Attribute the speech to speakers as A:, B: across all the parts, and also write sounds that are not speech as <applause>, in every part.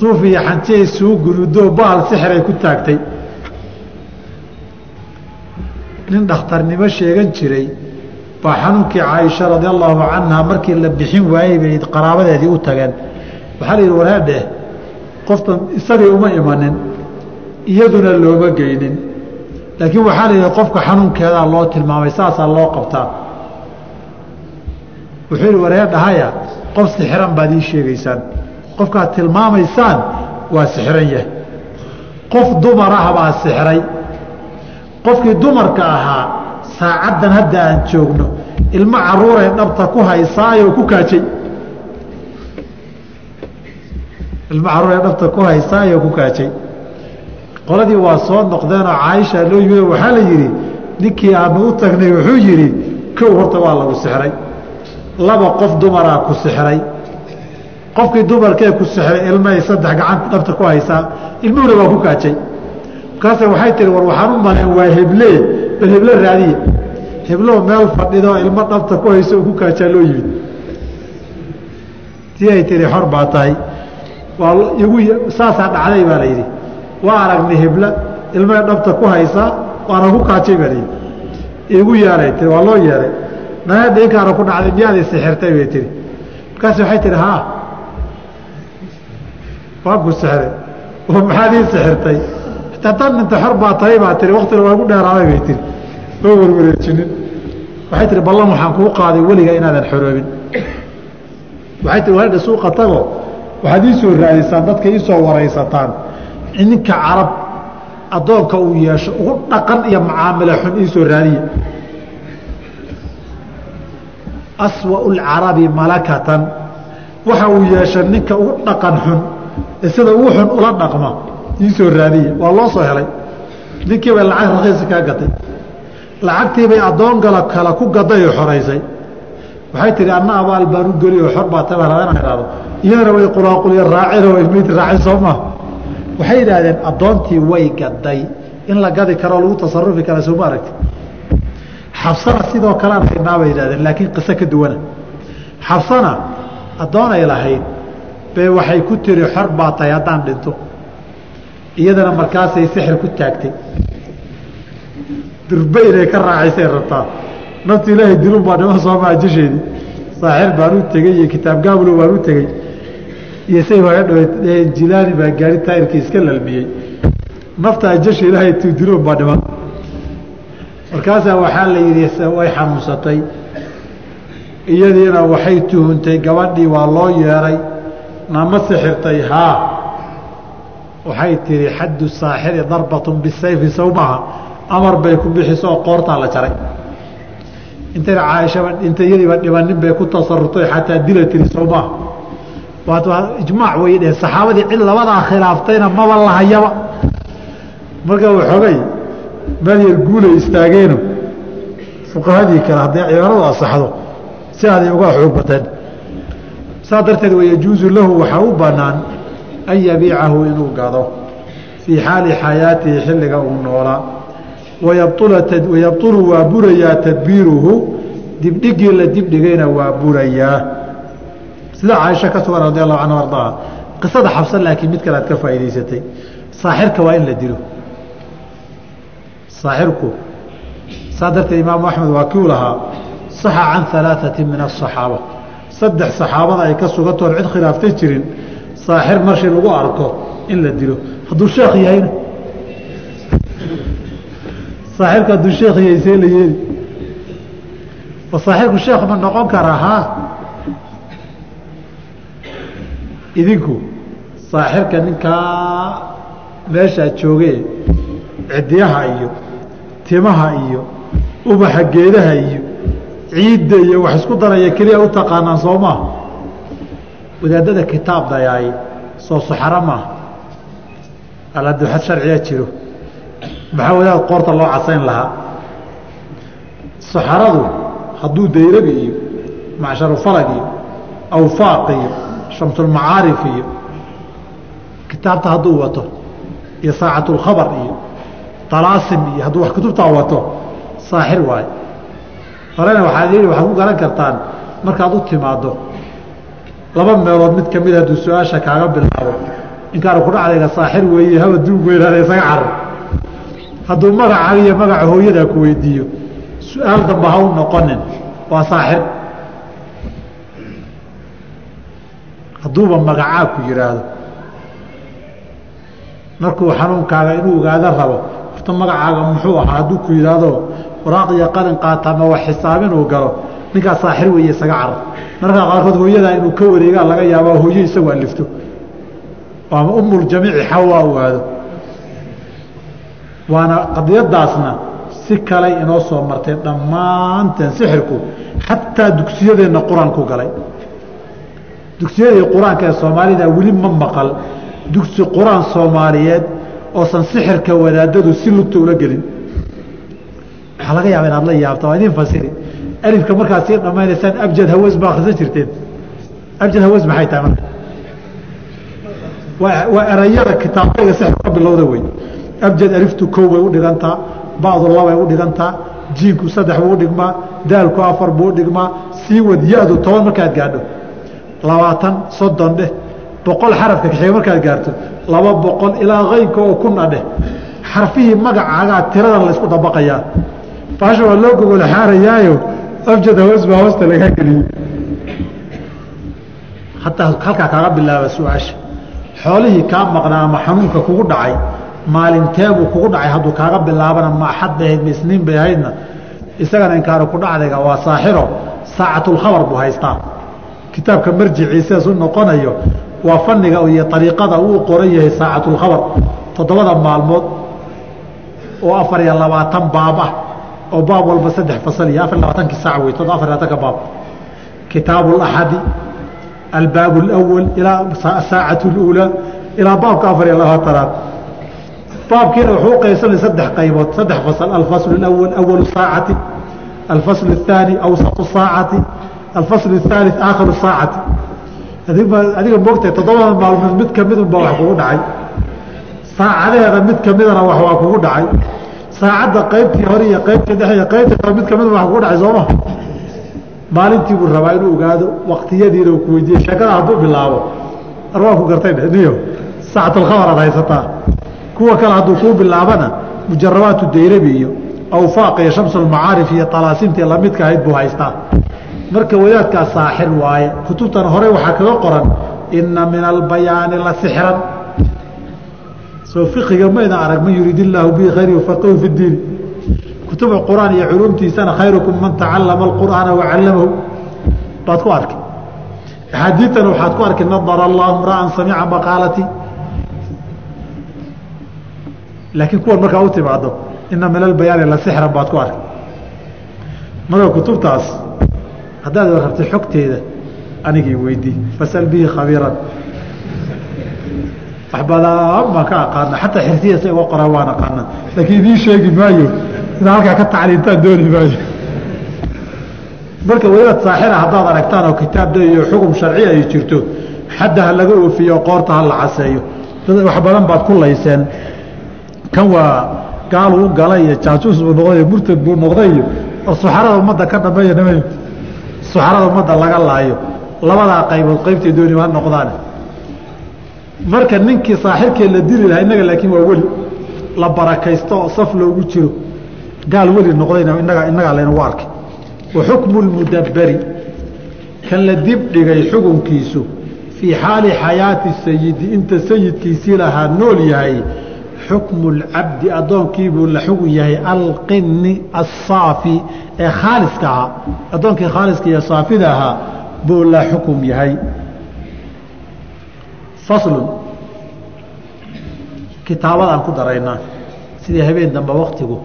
A: suuf iyo xanjiyay suu gurudo bahal sixiray ku taagtay. Nin dhakhtarnimo sheegan jiray baa xanuunkii caaisha radi allahu canha markii la bixin waayey bay qaraabadeedii u tageen. Waxaa la yidhi wareedheh qoftan isagay uma imanin iyaduna looma geynin. Laakiin waxaa la yidhi qofka xanuunkeedaa loo tilmaamay saasaa loo qabtaa. Wuxuu yidhi wareedhahaya qof sixiran baad ii sheegaysaan qofkaad tilmaamaysaan waa sixiran yahay. Qof dumar ah baa sixiray qofkii dumarka ahaa saacaddan hadda aan joogno ilmo caruuray dhabta ku haysaayoo ku kaajay. Ilmo caruuray dhabta ku haysaayoo ku kaajay. Qoladii waa soo noqdeenoo caaisha loo yimid waxaa la yidhi ninkii aanu u tagnay wuxuu yidhi kow horta waa lagu sixray. Laba qof dumaraa ku sixray qofkii dumarkee ku sixray ilmahay saddex gacanta dhabta ku haysaa ilmuhuna waa ku kaajay. Markaase waxay tihi war waxaan u maleen waa heble bal heble raadiya heblow meel fadhido ilmo dhabta ku hayso oo ku kaajaa loo yimid. Ay tihi xor baa tahay. Waa igu saasaa dhacday baa la yidhi. Waa aragnay hebla ilmaha dhabta ku haysaa waana ku kaajay baa layidhi igu yeeray tii waa loo yeeray. Naya dhinkaana ku dhacday miyaadii sixirtay bay tihi markaas waxay tihi haa waa ku sixray oo maxaad ii sixirtay? Haddaan inta xor baa tahay baa tihi waktina waa gu dheeraaday bay tihi oo warwareejinin. Waxay tihi ballan waxaan kuu qaaday weliga inaadan xoroobin. Waxay tihi waadha suuqa tago. Waxaad ii soo raadisaan dadka ii soo waraysataan. Ninka carab addoonka uu yeesho ugu dhaqan iyo macaamilo xun ii soo raadiya aswau lcarabi malakatan. Waxa uu yeesha ninka ugu dhaqan xun sida ugu xun ula dhaqma ii soo raadiya waa loo soo helay. Ninkii bay lacag rakiisa kaa gatay. Lacagtii bay addoon gala kale ku gaday oo xoraysay waxay tihi anna abaal baan u geli oo xor baa taba inaan idhahdo iyadana way quraaqulya raacin oo ilmayti raacin soo maha waxay yidhaahdeen addoontii way gaday. In la gadi karoo lagu tasarufi kara sooma aragti. Xabsana sidoo kalean haynaa bay yidhahdeen laakiin qiso ka duwana. Xabsana addoonay lahayd bay waxay ku tiri xor baa tahay haddaan dhinto. Iyadana markaasay sixir ku taagtay. Durbe inay ka raacaysay rabtaa naftu ilaahay dilun baa dhiman sooma ajasheedii saaxir baan u tegey iyo kitaab gaabulo baan u tegey iyo say waga dhawe jilaani baa gaari taayirkii iska lalmiyey nafta ajasha ilaahay tuu diloon baa dhiman markaasaa waxaa la yidhi way xanuunsatay. Iyadiina waxay tuhuntay gabadhii waa loo yeeray nama sixirtay haa. Waxay tihi xaddu saaxiri darbatun bisayfi sow maaha amar bay ku bixiso oo qoortaa la jaray. Intayna caaishaba inta iyadiiba bay ku tasarurtay xataa dila tiri sow maaha waa ijmaac way dheheen. Saxaabadii cid labadaa khilaaftayna maba lahayaba marka waxoogay meel yar guulay istaageeno fuqahadii kale hadday cibaaradu asaxdo si aaday uga xoog bateen saa darteed wayajuusu lahu waxaa u bannaan an yabiicahu inuu gado fii xaali xayaatihi xilliga uu noolaa wayabطulu waa burayaa tadbiiruhu dibdhigii la dibdhigayna waa burayaa sida caaisha ka sugan radi allahu canhu ardaaha qisada xabsan laakiin mid kale aad ka faa'idaysatay saaxirka waa in la dilo saaxirku saa darteed imaamu axmed waa kiu lahaa saxa can alaaثati min aلصaxaaba saddex saxaabada ay ka sugantoon cid khilaaftay jirin saaxir marshii lagu arko in la dilo. Hadduu sheekh yahayna? Saaxirku hadduu sheekh yahay see la yeeli. Saaxirku sheekh ma noqon karaa haa idinku saaxirka ninkaa meeshaa joogee ciddiyaha iyo timaha iyo ubaxa geedaha iyo ciidda iyo wax isku daraya keliya u taqaanaan soo maaha wadaadada kitaab soo saxaro maaha aladuxad sharciga jiro. Maxaa wadaad qoorta loo casayn lahaa? Saxaradu hadduu dayrabi iyo macsharufalag iyo awfaaq iyo shamsulmacaarif iyo kitaabta hadduu wato iyo saacatulkhabar iyo talaasim iyo hadduu wax kutubtaa wato saaxir waayo horena waxaad yidhi waxaad ku garan kartaan markaad u timaaddo laba meelood mid ka mid hadduu su'aasha kaaga bilaabo. Inkaanu ku dhacdayga saaxir weeye haba duug weynaada isaga carar hadduu magacaaga iyo magaca hooyadaa ku weydiiyo su'aal damba ha u noqonin waa saaxir. Hadduuba magacaa ku yihaahdo markuu xanuunkaaga inuu ogaado rabo horta magacaaga muxuu ahaa hadduu ku yidhaahdo waraaq iyo qalin qaata ama wax xisaab inuu galo. Ninkaa saaxir weeye isaga carar markaa qaarkood hooyadaa inuu ka wareegaa laga yaaba hooyo isagu alifto ama umuljamiici xawaa u aado. Waana qadiyadaasna si kaley inoo soo martay dhammaanteen sixirku xataa dugsiyadeenna qur'aanku galay. Dugsiyadii qur'aanka ee soomaalida weli ma maqal. Dugsi qur'aan soomaaliyeed oosan sixirka wadaadadu si lugta ula gelin waxaa laga yaaba inaad la yaabta waa idin fasiri. Alifka markaad sii dhammaynaysaan abjad hawas ba akhrisan jirteen. Abjad hawas maxay tahay marka? Waa erayada kitaabkayga sixir ka bilowda wey abjad aliftu kow bay u dhigantaa bacdu labay u dhigantaa jiinku saddex buu udhigmaa daalku afar buu udhigmaa sii wad ya-du toban markaad gaadho. Labaatan soddon dheh. Boqol xarafka kaxiga markaad gaarto. Laba boqol ilaa kaynka oo kun a dheh. Xarfihii magacaagaa tiradan laysku dabaqayaa baasha waa loo gogol xaarayaayo abjad hawas baa hoosta lagaa geliyey hataa halkaa kaaga bilaaba su'aasha. Xoolihii kaa maqnaa ama xanuunka kugu dhacay maalinteebuu kugu dhacay hadduu kaaga bilaabana ma axad bay ahayd ma isniin bay ahaydna. Isagana inkaanu ku dhacdayga waa saaxiro. Saacatulkhabar buu haystaa. Kitaabka marjicii sidaas u noqonayo waa faniga iyo ariiqada uu qoran yahay saacatulkhabar toddobada maalmood oo afar iyo labaatan baab ah oo baab walba saddex fasal iyo afar labaatankii saac wey todo afar labaatanka baab kitaabu laxadi albaab اlأwal ilaa asaacaة اlأuulaa ilaa baabka afar iyo labaatanaad baabkiina wuxuu uqaybsamay saddex qaybood saddex fasl alfasl اأwal awalu saacati alfasl الثaanي awsatu saacati alfasl الثaalث aakhiru saacati adiga moogtahay toddobada maalmood mid kamid unba wax kugu dhacay saacadaheeda mid kamidana wax waa kugu dhacay saacadda qaybtii hore iyo qaybtii dhexe iyo qaybtii hore mid ka mid wax kugu dhacay sooma maalintii buu rabaa inuu ogaado waktiyadiina ku weydiiyey. Sheekada hadduu bilaabo arwaanku gartay niyo saacatulkhabar aad haysataa. Kuwa kale hadduu kuu bilaabana mujarabaatu dayrabi iyo awfaaq iyo shamsulmacaarif iyo talaasimtii lamidka ahayd buu haystaa. Marka wadaadkaa saaxir waaye kutubtan hore waxaa kaga qoran ina min albayaani la sixran soo fiqiga mayna arag man yuriid illaahu bihi khayr yufaqihu fi diin. Kutuba quraan iyo culumtiisana khayrukum man tacalama alqur'aana wacallamahu baad ku arkay axaadiitana waxaad ku arkay nadara allahu mra'an samica maqaalatii laakiin kuwan markaa u timaado ina min albayaani la sixran baad ku arkay marka kutubtaas haddaad rabtay xogteeda anigii weydii fasal bihi khabiiran wax badan baan ka aqaana xataa xirtiyasa iga qoraan waan aqaana laakiin idiin sheegi maayo inaa halkaa ka tacliintaan dooni maayo. Marka wadaad saaxira haddaad aragtaan oo kitaabda iyo xugum sharci ay jirto xadda ha laga oofiyo oo qoorta ha la caseeyo. Wax badan baad ku layseen. Kan waa gaaluu galay iyo jaajuus buu noqday murtad buu noqday iyo oo suxarada ummadda ka dhameeya nima suxarada ummadda laga laayo. Labadaa qaybood qaybtay dooni ha noqdaan marka ninkii saaxirkee la dili lahaa innaga laakiin waa weli la barakaysto oo saf loogu jiro gaal weli noqdayna inaga innagaa laynagu arkay wa xukmu lmudabberi kan la dib dhigay xukunkiisu fii xaali xayaati sayidi inta sayidkiisii lahaa nool yahay xukmu lcabdi addoonkiibuu la xugun yahay alqini asaafi ee khaaliska ahaa addoonkii khaaliska iyo saafida ahaa buu la xukum yahay faslun kitaabadaan ku daraynaa sidii habeen dambe waktigu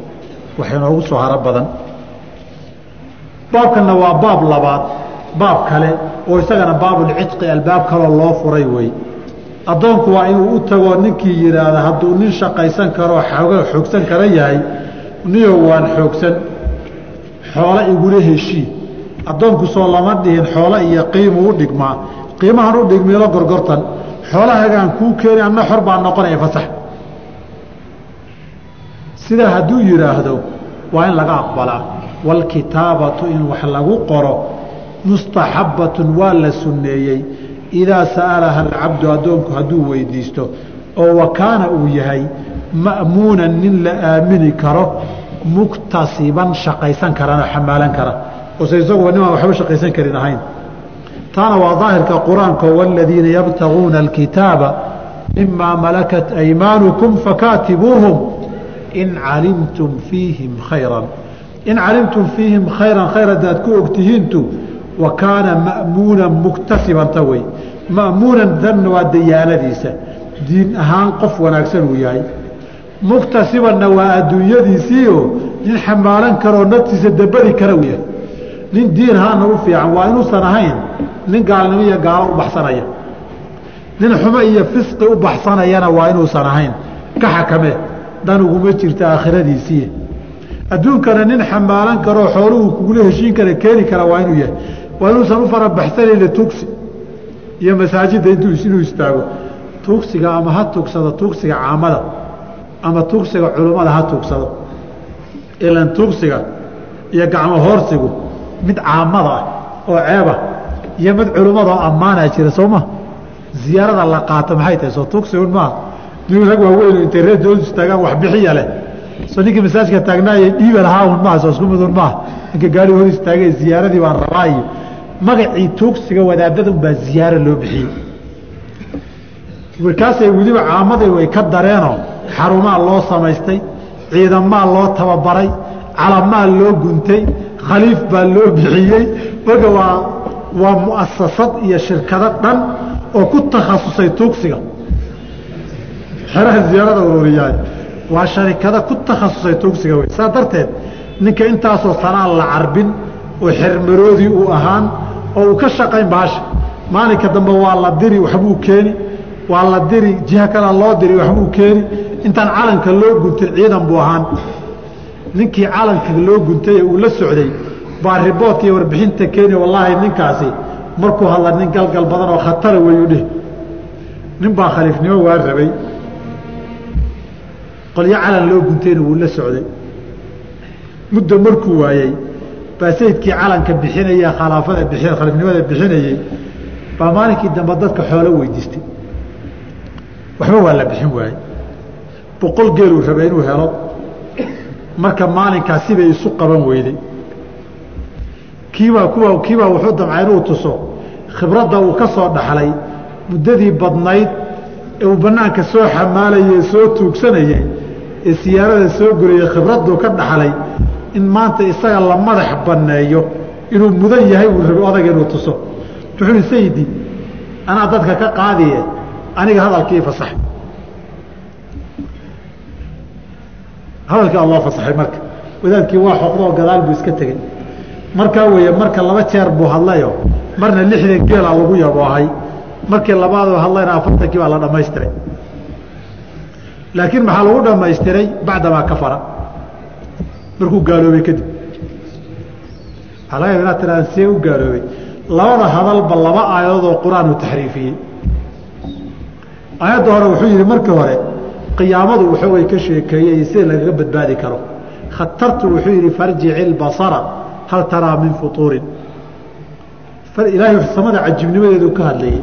A: wax inoogu soo haro badan baabkanna waa baab labaad baab kale oo isagana baabulcidqi albaab kaloo loo furay wey addoonku waa inuu u tagoo ninkii yidhaahda hadduu nin shaqaysan karoo xooga xoogsan kara yahay niyo waan xoogsan xoolo igula heshii addoonku soo lama dhihin xoolo iyo qiimu u dhigmaa qiimahan u dhigmiilo gorgortan xoolahagaan kuu keeni anna xor baa noqonaya fasax sidaa hadduu yidhaahdo waa in laga aqbalaa. Waalkitaabatu in wax lagu qoro mustaxabbatun waa la sunneeyey. Idaa sa'alaha alcabdu addoonku hadduu weydiisto oo wakaana uu yahay ma'muunan nin la aamini karo muktasiban shaqaysan karana xamaalan kara. Ose isaguba nimaan waxba shaqaysan karin ahayn taana waa daahirka qur'aanka wاladiina yabtaguuna alkitaaba mimaa malakat aymaanukum fakaatibuuhum in calimtum fiihim khayra in calimtum fiihim khayran khayr haddaad ku ogtihiintu wa kaana ma'muunan muktasibanta wey. Ma'muunan danna waa dayaanadiisa. Diin ahaan qof wanaagsan uu yahay. Muktasibanna waa adduunyadiisiio nin xamaalan karoo naftiisa dabari kara uu yahay nin diin ahaana u fiican waa inuusan ahayn nin gaalnimo iyo gaalo u baxsanaya. Nin xumo iyo fisqi u baxsanayana waa inuusan ahayn. Ka xakame dan uguma jirta aakhiradiisii. Adduunkana nin xamaalan karoo xooluhu kugula heshiin kara keeni kara waa inuu yahay. Waa inuusan u farabaxsanayna tugsi iyo masaajidda inuu istaago. Tuugsiga ama ha tugsado tuugsiga caamada ama tuugsiga culummada ha tuugsado. Ilan tuugsiga iyo gacmo hoorsigu mid caamada ah oo ceebah iyo mid culummada oo ammaanaa jira soo ma? Ziyaarada la qaato maxay tahay? Soo tuugsigun maaha nin rag waaweyn intay reer dowladu istaagaan wax bixiya leh. Soo ninkii masaajka taagnaaye dhiiba lahaa un maaha soo isku midun maaha ninka gaari hor istaagay ziyaaradii baan rabaa iyo magacii tuugsiga wadaadada unbaa ziyaaro loo bixiyey. Markaasay weliba caamadii way ka dareenoo xarumaa loo samaystay ciidamaa loo tababaray calamaa loo guntay khaliif baa loo bixiyey. Marka waa waa muasasad iyo shirkado dhan oo ku takhasusay tuugsiga. Xeraha ziyaarada ururiyaay waa sharikado ku takhasusay tuugsiga wey saa darteed ninka intaasoo sanaa la carbin oo xermaroodii uu ahaan oo uu ka shaqayn baasha maalinka dambe waa la diri waxbuu keeni. Waa la diri jiha kale loo diri waxbuu keeni. Intaan calanka loo guntay ciidan buu ahaan ninkii calanka loo guntay uu la socday baa riboodka iyo warbixinta keeni wallaahi ninkaasi markuu hadla nin galgal badan oo khatara weyuu dheh. Nin baa khaliifnimo waa rabay. Qolyo calan loo guntayna wuu la socday. Muddo markuu waayey baa sayidkii calanka bixinaya khalaafada bi khaliifnimada bixinayey baa maalinkii dambe dadka xoolo weydiistay. Waxba waa la bixin waayey. Boqol geeluu rabay inuu helo marka maalinkaas sibay isu qaban weyday kiibaa kuwa kiibaa wuxuu damcay inuu tuso. Khibradda uu ka soo dhaxlay muddadii badnayd ee uu bannaanka soo xamaalayey soo tuugsanayey ee siyaarada soo gurayey khibradduu ka dhaxlay in maanta isaga la madax banneeyo inuu mudan yahay uu rabay odaga inuu tuso. Wuxuu uhi sayidi anaa dadka ka qaadiye aniga hadalkii fasax hadalkii alloo fasaxay marka. Wadaadkii waa xoqdoo gadaal buu iska tegey markaa weeye marka laba jeer buu hadlayo. Marna lixdan geela lagu yaboohay. Markii labaadoo hadlayna afartankii baa la dhammaystiray. Laakiin maxaa lagu dhammaystiray? Bacdamaa kafara. Markuu gaaloobay kadib. Waxaa laga yaba inaad tirahdaan see u gaaloobay. Labada hadalba laba aayadood oo qur'aan uu taxriifiyey. Aayadda hore wuxuu yidhi markii hore qiyaamadu waxoogay ka sheekeeyey sida lagaga badbaadi karo. Khatartu wuxuu yidhi farjici ilbasara hal taraa min futuurin. Ilaahay samada cajibnimadeedu ka hadlayey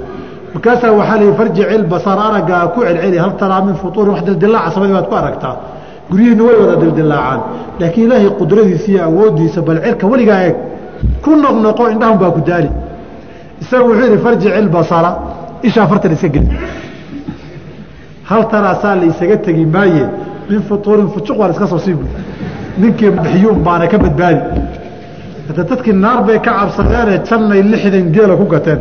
A: markaasaa waxaa la farjici ilbasara araggaa ku celceli hal taraa min futuurin. Wax dildilaaca samadii baad ku aragtaa. Guryihiina way wada dildilaacaan laakiin ilaahay qudradiisa iyo awooddiisa bal cirka weligaa eeg. Ku noqnoqo indhahun baa ku daali. Isagu wuxuu yidhi farjici ilbasara isha afartan iska geli hal taraasaa la isaga tegi maaye min futuurin fujuq waan iska soo siibu ninkii bixiyuun baana ka badbaadi. Hada dadkii naar bay ka cabsadeenee jannay lixdan geela ku gateen.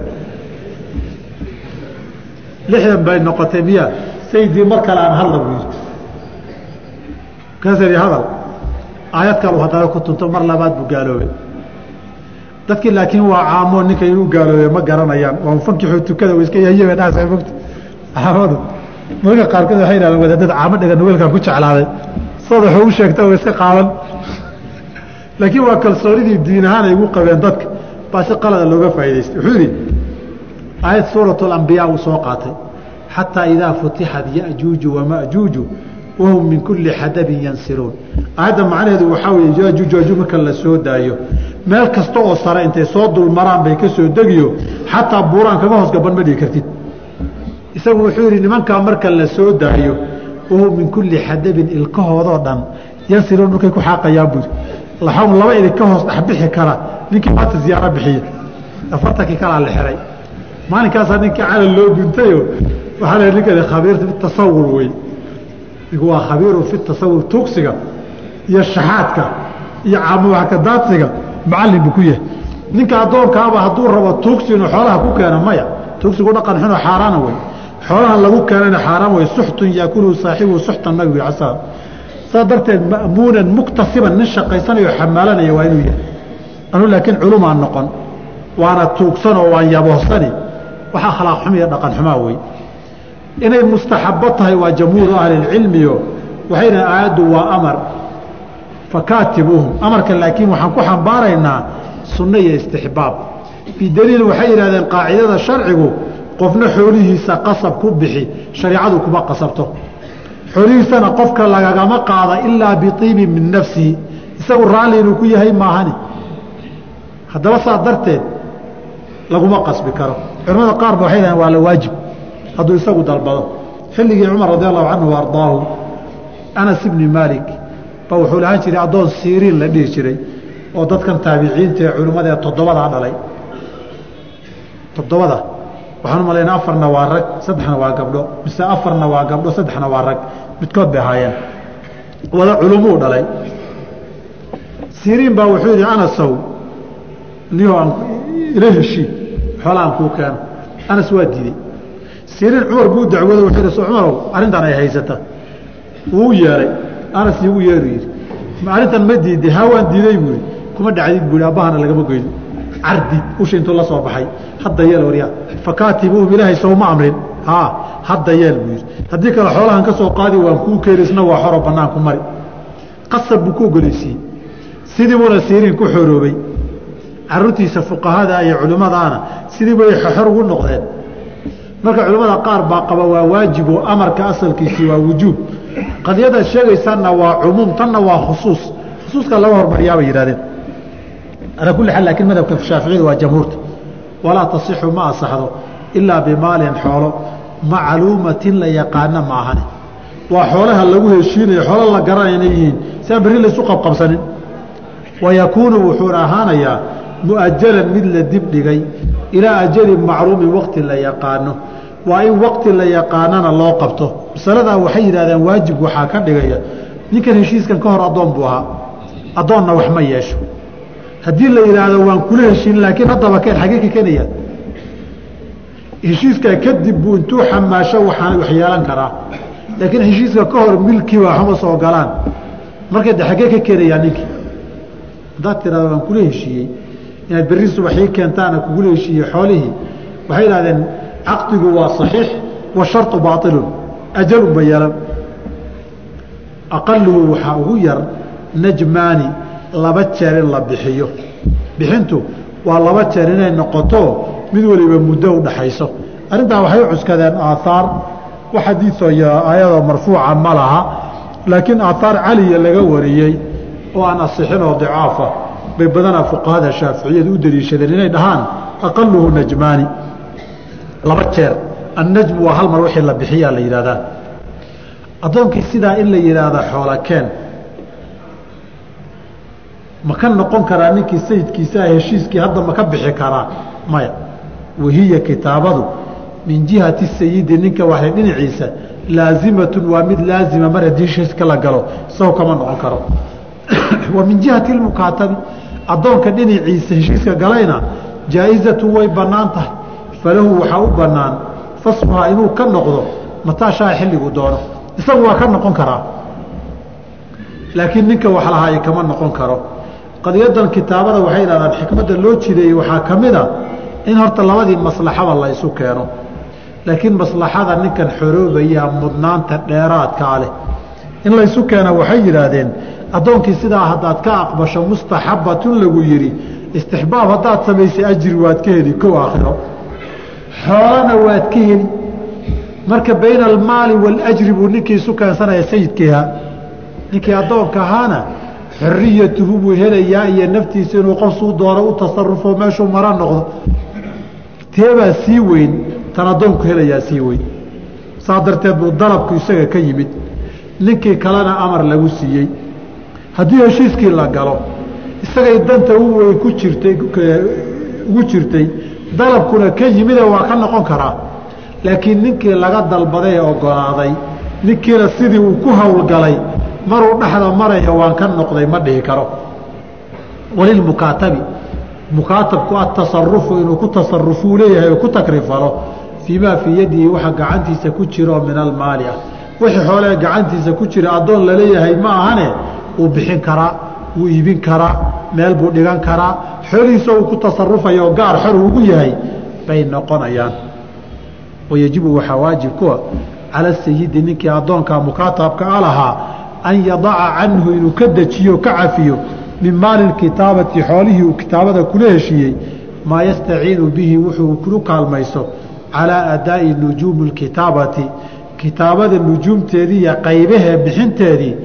A: Lixdan bay noqotay miya. Sayidii mar kale aan hadla buu yidhi kaasii hadal? Aayad kalu haddana ku tunto mar labaad buu gaaloobay. Dadkii laakiin waa caamoo ninka inuu gaaloobay ma garanayaan. Waa fankixuu tukada iska yahiye dhaasa mogta caamadu marka qaarkood waxay yidhahdeen wadaadada caamo dhiga nugeelkan ku jeclaaday. Sooda waxuu u sheegta oo iska qaadan. Laakiin waa kalsoonidii diin ahaan ay ugu qabeen dadka. Baa si qalada looga faa'idaystay wuxuu yidhi aayad suurat alambiyaa uu soo qaatay. Xataa idaa futixat ya'juuju wama'juuju wahum min kulli xadabin yansiruun. Aayadda macnaheedu waxaa weeye yaajuuj waajuuj marka la daayo. Meel kasta oo sare intay soo dulmaraan bay ka soo degiyo. Xataa buuraan kaga hoos gaban ma dhigi kartid isagu wuxuu yidhi nimankaa marka la daayo wahum min kulli xadabin ilkahoodoo dhan yansiluun dhulkay ku xaaqayaan buuri laxawm laba idig ka hoos dhexbixi kara ninkii maanta ziyaaro bixiya afartankii kalaa la xiray. Maalinkaasaa ninkii calal loo guntayo waxaa la ninkani khabiir fi tasawur wey ninku waa khabiirun fi tasawur tuugsiga iyo shaxaadka iyo caamuwaxkadaadsiga macallin buu ku yahay. Ninka addoonkaaba hadduu rabo tuugsi inuu xoolaha ku keeno maya. Tuugsigu dhaqan xunoo xaaraana wey xoolaha lagu keenana xaaraan wey suxtun yaakuluhu saaxibuhu suxtan nabigu casaa. Saa darteed ma'muunan muktasiban nin shaqaysanayo xamaalanaya waa inuu yahay anu laakiin culumaan noqon waana tuugsanoo waan yaboohsani wax akhlaaq xum iyo dhaqan xumaa wey inay mustaxabo tahay waa jamhuuru ahlilcilmiyo waxayna aayaddu waa amar. Fakaatibuuhum amarka laakiin waxaan ku xambaaraynaa sunno iyo istixbaab. Bidaliil waxay yidhahdeen qaacidada sharcigu qofna xoolihiisa qasab ku bixi shareicadu kuma qasabto. Xoolihiisana qofka lagagama qaada ilaa biiibin min nafsihi isagu raalli inuu ku yahay maahani. Haddaba saa darteed laguma qasbi karo. Culamada qaar ba waxay dhahen waa la waajib hadduu isagu dalbado. Xilligii cumar radi allahu canhu ardaahu anas ibni maalik ba wuxuu lahaan jiray addoon siiriin la dhihi jiray oo dadkan taabiciinta ee culimmada ee toddobadaa dhalay. Toddobada waxaan u malaynaa afarna waa rag saddexna waa gabdho. Mise afarna waa gabdho saddexna waa rag. Midkood bay ahaayeen wada culumuu dhalay. Siriin baa wuxuu yidhi anasow niyo aan ila heshii xoola aan kuu keeno. Anas waa diiday. Siriin cumar buu dacwooda wuxuu yidhi so cumarow arrintan ay haysata. Wuu yeeray anas iigu yeeru yidhi arrintan ma diiday haa waan diiday buu yidhi. Kuma dhacdid buu yidhi abbahana lagama goyno cardi usha intuu la soo baxay. Hadda yeel waryaa fakaatibuuhum ilaahay sowma amrin. Haa hadda yeel buu yidhi. Haddii kale xoolahan ka soo qaadi waan kuu keeni isna waa xoro bannaanku mari. Qasab buu ku ogoleysiiyey sidii buuna siiriin ku xoroobay. Caruurtiisa fuqahada iyo culimmadaana sidii bay xor ugu noqdeen. Marka culimmada qaar baa qaba waa waajib oo amarka asalkiisii waa wujuub. Qadiyadaad sheegaysaanna waa cumuum tanna waa khusuus. Khusuuska laga hormariyaa bay yidhahdeen alaa kulli xaal laakiin madhabka shaaficiyada waa jamhuurta walaa tasixu ma asaxdo ilaa bimaalin xoolo macluumatin la yaqaana ma ahani waa xoolaha lagu heshiinayo xoolo la garanaya inay yihiin si aan berri laysu qabqabsanin wayakuunu wuxuuna ahaanayaa mu'ajalan mid la dib dhigay ilaa ajalin macluumin waqti la yaqaano waa in waqti la yaqaanana loo qabto masaladaa waxay yidhahdeen waajib waxaa ka dhigaya ninkan heshiiskan ka hor addoon buu ahaa addoonna wax ma yeesho haddii la yidhaahdo waan kula heshiin laakiin haddaba keen xagee ka kenaya heshiiskaa kadib buu intuu xamaasho waxaan wax yeelan karaa. Laakiin heshiiska ka hor milkiiba waxma soo galaan. Marka de xagee ka keenayaa ninkii haddaad tirahdo waan kula heshiiyey inaad berri subaxii keentaana kugula heshiiyey xoolihii. Waxay idhahdeen caqdigu waa صaxiix washarطu baailun ajalun ba yeelan. Aqaluhu waxaa ugu yar najmaani laba jeer in la bixiyo. Bixintu waa laba jeer inay noqoto mid waliba muddo u dhaxayso. Arrintaa waxay cuskadeen aaaar wax xadiioo ayadoo marfuuca ma laha laakiin aaaar caliya laga wariyey oo aan asixin oo dicaafa. Bay badanaa fuqahada shaaficiyadu u daliishadeen inay dhahaan aqaluhu najmaani. Laba jeer annajmu waa hal mar wixii la bixiyaa la yidhahdaa addoonkii sidaa in la yidhaahda xoola keen ma ka noqon karaa ninkii sayidkiisaa heshiiskii hadda ma ka bixi karaa? Maya wahiya kitaabadu min jihati sayidi ninka waxay dhinaciisa laazimatun waa mid laazima mar haddii heshiiska la galo isago kama noqon karo. <coughs> Wa min jihati lmukaatabi addoonka dhinaciisa heshiiska galayna jaa-izatu way bannaan tahay. Falahu waxaa u bannaan fasluhaa inuu ka noqdo mataashaa xilligu doono. Isagu waa ka noqon karaa. Laakiin ninka wax lahaay kama noqon karo qadiyadan kitaabada waxay idhahdaan xikmadda loo jideeyey waxaa ka mid a in horta labadii maslaxaba la ysu keeno. Laakiin maslaxada ninkan xoroobayaa mudnaanta dheeraadkaa leh. In laysu keena waxay yidhaahdeen addoonkii sidaa haddaad ka aqbasho mustaxabatun lagu yidhi istixbaab haddaad samaysay ajri waad ka heli kow aakhiro. Xoolana waad ka heli. Marka bayna almaali waاljri buu ninkii isu keensanaya sayidkiiha ninkii addoonka ahaana xoriyatuhu buu helayaa iyo naftiisa inuu qofsuu doono u tasarufo meeshuu mara noqdo. Teebaa sii weyn tan addoonku helayaa sii weyn. Saa darteed buu dalabku isaga ka yimid. Ninkii kalena amar lagu siiyey. Haddii heshiiskii la galo isagay danta u ku jirtay ugu jirtay dalabkuna ka yimide waa ka noqon karaa. Laakiin ninkii laga dalbaday ee ogolaaday ninkiina sidii uu ku howlgalay maruu dhexda maraya waan ka noqday ma dhihi karo. Walilmukaatabi mukaatabku atasarufu inuu ku tasarufuu leeyahay oo ku takrifalo fii maa fii yadihi waxa gacantiisa ku jiro min almaali ah. Wixii xoolee gacantiisa ku jira addoon la leeyahay ma ahane wuu bixin karaa wuu iibin karaa meel buu dhigan karaa xoolihiisa uu ku tasarufaya oo gaar xor ugu yahay bay noqonayaan. Wayajibu waxaa waajib kuwa cala sayidi ninkii addoonkaa mukaatabka a lahaa an yadaca canhu inuu ka dejiyo ka cafiyo min maali kitaabati xoolihii uu kitaabada kula heshiiyey maa yastaciinu bihi wuxuu kulu kaalmayso calaa adaa'i nujuumi kitaabati kitaabada nujuumteedii iyo qaybahee bixinteedii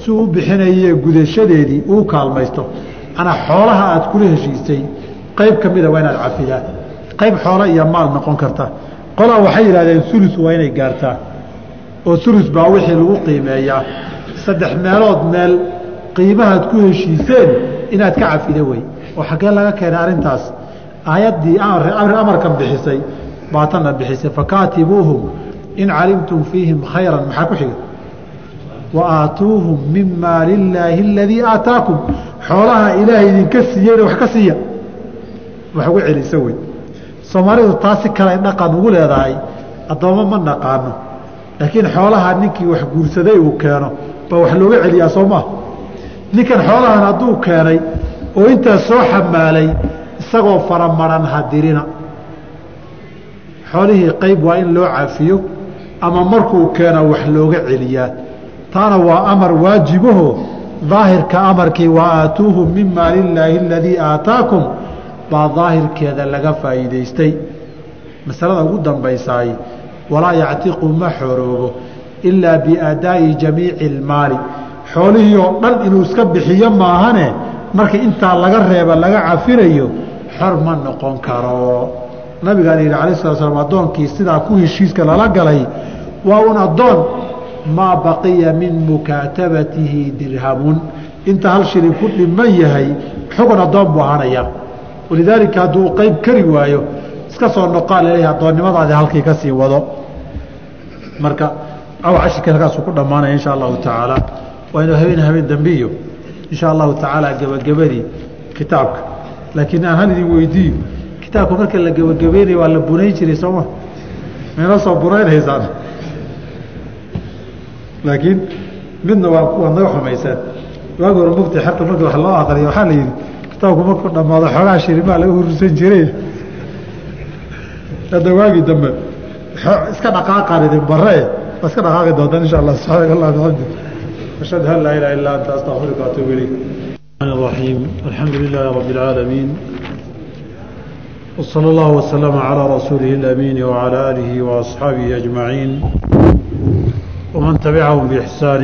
A: si u bixinaye gudashadeedii uu kaalmaysto. Manaa xoolaha aad kula heshiisay qayb ka mida waa inaad cafidaa qayb xoolo iyo maal noqon karta. Qolaa waxay yidhahdeen ulus waa inay gaartaa oo ulus baa wixii lagu qiimeeyaa saddex meelood meel qiimahaad ku heshiiseen inaad ka cafida wey. Oo xaggee laga keenay arrintaas. Aayaddii amarkan bixisay baatanna bixisay fakaatibuuhum in calimtum fiihim khayran. Maxaa ku xiga wa aatuuhum min maali illaahi aladii aataakum. Xoolaha ilaahay idinka siiyeyna wax ka siiya. Wax uga celisa wey. Soomaalidu taasi kale dhaqan ugu leedahay addoommo ma naqaano laakiin xoolaha ninkii wax guursaday uu keeno baa wax looga celiyaa soo maa ninkan xoolahan hadduu keenay oo intaas soo xamaalay isagoo faramaran hadirina xoolihii qayb waa in loo cafiyo ama markuu keeno wax looga celiyaa. Taana waa amar waajibaho daahirka amarkii wa aatuuhum min maali illaahi aladii aataakum baa daahirkeeda laga faa'iidaystay. Masalada ugu dambaysaay walaa yactiqu ma xoroobo ilaa biadaa'i jamiici ilmaali. Xoolihii oo dhan inuu iska bixiyo maahane markii intaa laga reeba laga cafinayo xor ma noqon karo. Nabigaan yidhi alai sala slam addoonkii sidaa ku heshiiska lala galay waa un addoon maa baqiya min mukaatabatihi dirhamun. Inta hal shilin ku dhiman yahay xugun addoon buu ahaanaya walidaalika hadduu qayb kari waayo iska soo noqaa la leeyahay addoonnimadaadi halkii ka sii wado. Marka cashirkii halkaasuu ku dhammaanaya insha allahu tacaala. Waa inuu habeen habeen dambiyo insha allahu tacaala gebagabadii kitaabka. Laakiin aan hal idin weydiiyo kitaabka marka la gebagabeynaya waa la bunayn jiray sooma mayna soo bunaynhaysaan laakiin midna waa kuwa naga xumayseen waagi hore mugti xerta markii wax loo aqriyo waxaa la yidhi kitaabku markuu dhammaado xoogaa shirimaa laga hurursan jiray hadda waagii dambe iska dhaqaaqaan idin bare waa iska dhaqaaqi doontaan insha allah subxaanaka allah bixamdi ashhadu an laa ilaha illa anta astaqfiruka waatuubu ilayk الرحيم الحمد لله رب العالمين وصلى الله وسلم على رسوله الأمين وعلى آله وأصحابه أجمعين ومن تبعهم بإحسان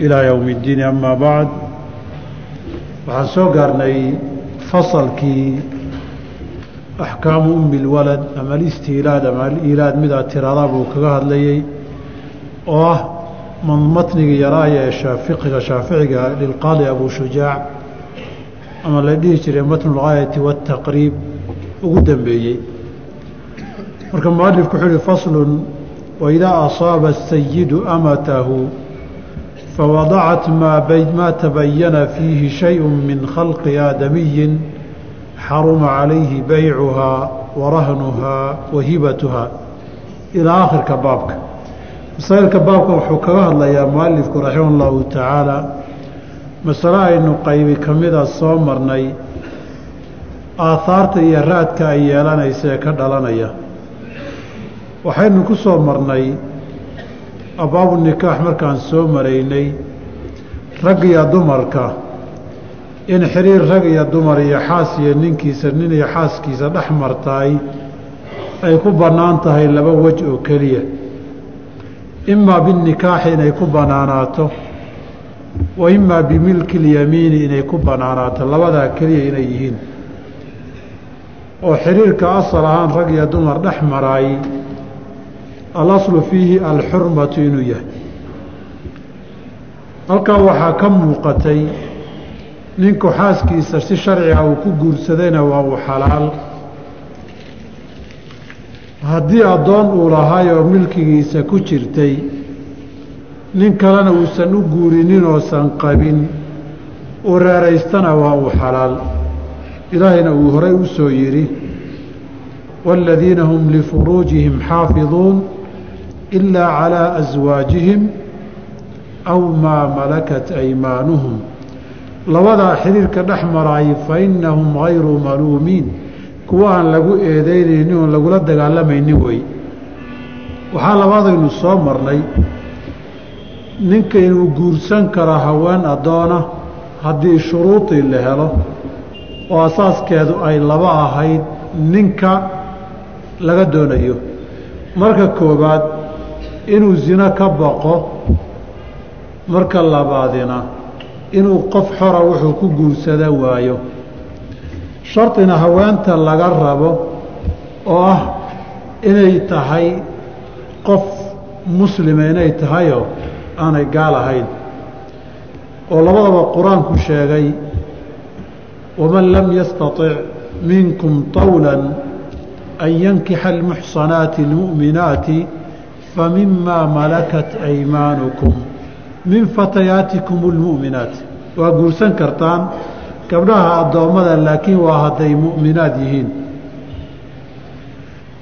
A: إلى يوم الدين أما بعد waxaan soo gaarnay fasalkii axkaamu ummi lwalad ama alistiilaad ama aliilaad midaad tiradaa buu kaga hadlayey oo ah matnigii yaraaye ee shaafiqiga shaaficiga lilqaadi abu shujaac ama la dhihi jiray matnu lgaayati waataqriib ugu dambeeyey. Marka mualifku wuxuu uhi faslun waidaa asaaba asayidu amatahu fawadacat maa tabayana fiihi shayun min khalqi aadamiyin xaruma calayhi baycuhaa warahnuhaa wa hibatuhaa ilaa akhirka baabka. Masaa-ilka baabka wuxuu kaga hadlayaa mualifku raximah llahu tacaala masale aynu qaybi ka mida soo marnay aahaarta iyo raadka ay yeelanaysa ee ka dhalanaya. Waxaynu ku soo marnay abaabu nikaax markaan soo maraynay raggiyo dumarka in xiriir rag iyo dumar iyo xaas iyo ninkiisa nin iyo xaaskiisa dhex martaay ay ku bannaan tahay laba wej oo keliya. Imaa binikaaxi inay ku bannaanaato wa imaa bimilki ilyamiini inay ku bannaanaato labadaa keliya inay yihiin. Oo xiriirka asal ahaan rag iyo dumar dhex maraayey alaslu fiihi alxurmatu inuu yahay. Halkaa waxaa ka muuqatay ninku xaaskiisa si sharciga uu ku guursadayna waa uu xalaal. Haddii addoon uu lahay oo milkigiisa ku jirtay nin kalena uusan u guurinin oosan qabin uu reeraystana waa uu xalaal. Ilaahayna uu horay u soo yidhi waaladiina hum lifuruujihim xaafiduun ilaa calaa aswaajihim aw maa malakat aymaanuhum labadaa xiriirka dhex maraayay fa innahum hayru maluumiin. Kuwa aan lagu eedaynaynin oon lagula dagaalamaynin wey waxaa labaadaynu soo marnay. Ninka inuu guursan karo haween addoona haddii shuruudii la helo oo asaaskeedu ay laba ahayd ninka laga doonayo. Marka koowaad inuu sino ka baqo marka labaadina inuu qof xora wuxuu ku guursada waayo shardina haweenta laga rabo oo ah inay tahay qof muslima inay tahayoo aanay gaal ahayn oo labadaba qur-aanku sheegay waman lam yastaطic minkum طawla an yankixa almuxsanaati اlmu'minaati famimaa malakat aymaanukum min fatayaatikum اlmu'minaat waa guursan kartaan gabdhaha addoommada laakiin waa hadday mu'minaad yihiin.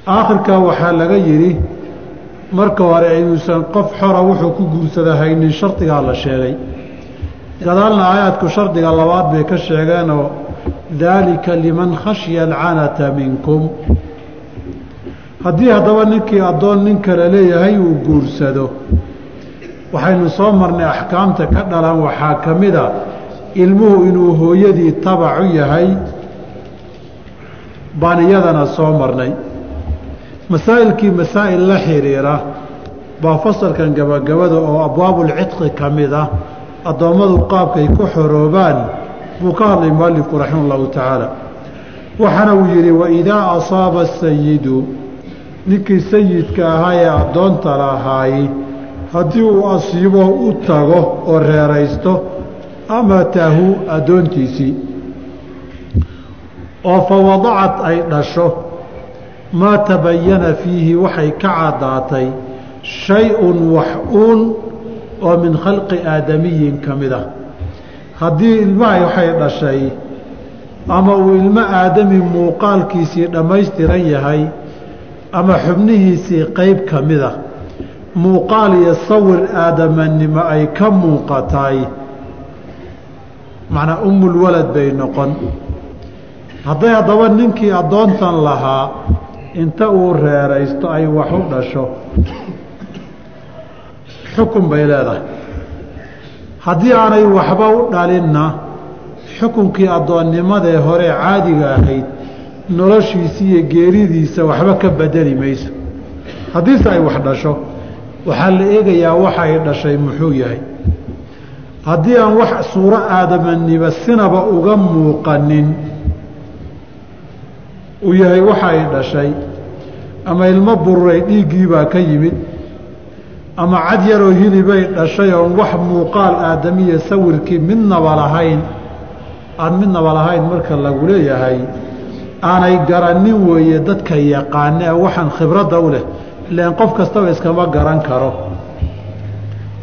A: Aakhirkaa waxaa laga yidhi marka hore aynuusan qof xora wuxuu ku guursada haynin shardigaa la sheegay. Gadaalna aayaadku shardiga labaad bay ka sheegeenoo daalika liman khashya alcanata minkum. Haddii haddaba ninkii addoon nin kale leeyahay uu guursado waxaynu soo marnay axkaamta ka dhalan waxaa ka mida ilmuhu inuu hooyadii tabacu yahay baan iyadana soo marnay. Masaa'ilkii masaa'il la xiriira baa fasalkan gabagabada oo abwaabulcidqi ka mid ah addoommadu qaabkay ku xoroobaan buu ka hadlay mualifku raximah ullahu tacaala. Waxaana uu yidhi waidaa asaaba asayidu ninkii sayidka ahaa ee addoonta lahaay haddii uu asiibo u tago oo reeraysto amatahu addoontiisii oo fa wadacad ay dhasho maa tabayana fiihi waxay ka caddaatay shay-un wax uun oo min khalqi aadamiyin ka mid ah. Haddii ilmahay waxay dhashay ama uu ilmo aadami muuqaalkiisii dhammaystiran yahay ama xubnihiisii qeyb ka mid a muuqaal iyo sawir aadamanimo ay ka muuqataay macnaa umulwalad bay noqon. Hadday haddaba ninkii addoontan lahaa inta uu reeraysto ay wax u dhasho. Xukun bay leedahay. Haddii aanay waxba u dhalinna xukunkii addoonnimadee hore caadiga ahayd noloshiisa iyo geeridiisa waxba ka bedeli mayso. Haddiise ay wax dhasho waxaa la eegayaa waxa ay dhashay muxuu yahay. Haddii aan wax suuro aadamaniba sinaba uga muuqanin uu yahay waxa ay dhashay. Ama ilmo bururay dhiiggiibaa ka yimid. Ama cad yaroo hilibay dhashay oon wax muuqaal aadamiya sawirkii midnaba lahayn aan midnaba lahayn marka lagu leeyahay aanay garannin weeye dadka yaqaane waxaan khibradda u leh ilaan qof kastaba iskama garan karo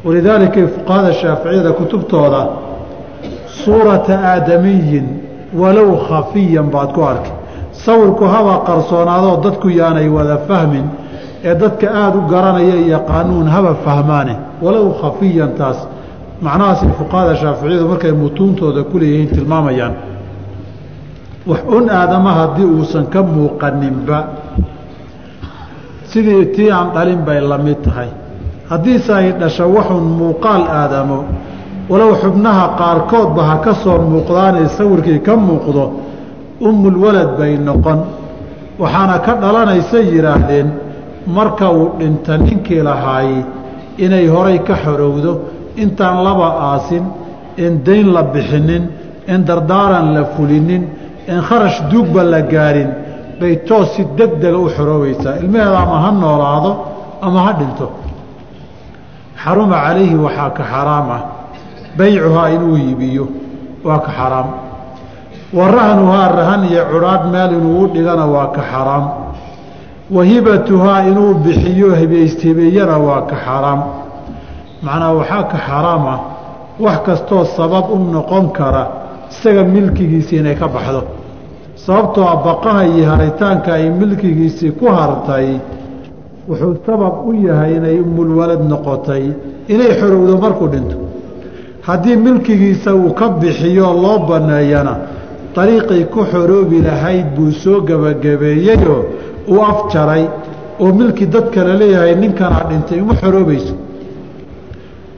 A: walidaalika fuqahada shaaficiyada kutubtooda suurata aadamiyin walow khafiyan baad ku arki sawirku haba qarsoonaadoo dadku yaanay wada fahmin ee dadka aada u garanaya yaqaanuun haba fahmaane walow khafiyan taas macnahaasi fuqahada shaaficiyadu markay mutuuntooda ku leeyihiin tilmaamayaan wax un aadama haddii uusan ka muuqaninba sidii tii aan dhalin bay la mid tahay. Haddiise ay dhasho waxun muuqaal aadamo walow xubnaha qaarkoodba ha ka soo muuqdaanee sawirkii ka muuqdo umulwalad bay noqon. Waxaana ka dhalanaysa yidhaahdeen marka uu dhinta ninkii lahaayey inay horay ka xorowdo intaan laba aasin in dayn la bixinin in dardaaran la fulinin in kharash duugba la gaarin bay toos si deg dega u xoroobaysaa ilmaheeda ama ha noolaado ama ha dhinto. Xaruma calayhi waxaa ka xaraam ah. Baycuhaa inuu iibiyo waa ka xaraam. Wa rahnuhaa rahan iyo cudhaadh meel inuu dhigana waa ka xaraam. Wa hibatuhaa inuu bixiyo hibaysthibeeyana waa ka xaraam. Macnaa waxaa ka xaraam ah wax kastoo sabab u noqon kara isaga milkigiisa inay ka baxdo sababtoo a baqaha iyo haritaanka ay milkigiisii ku hartay wuxuu sabab u yahay inay umulwalad noqotay inay xorowdo markuu dhinto. Haddii milkigiisa uu ka bixiyo loo banneeyana dariiqay ku xoroobi lahayd buu soo gebagabeeyeyoo uu afjaray oo milki dadka la leeyahay ninkanaa dhintay uma xoroobayso.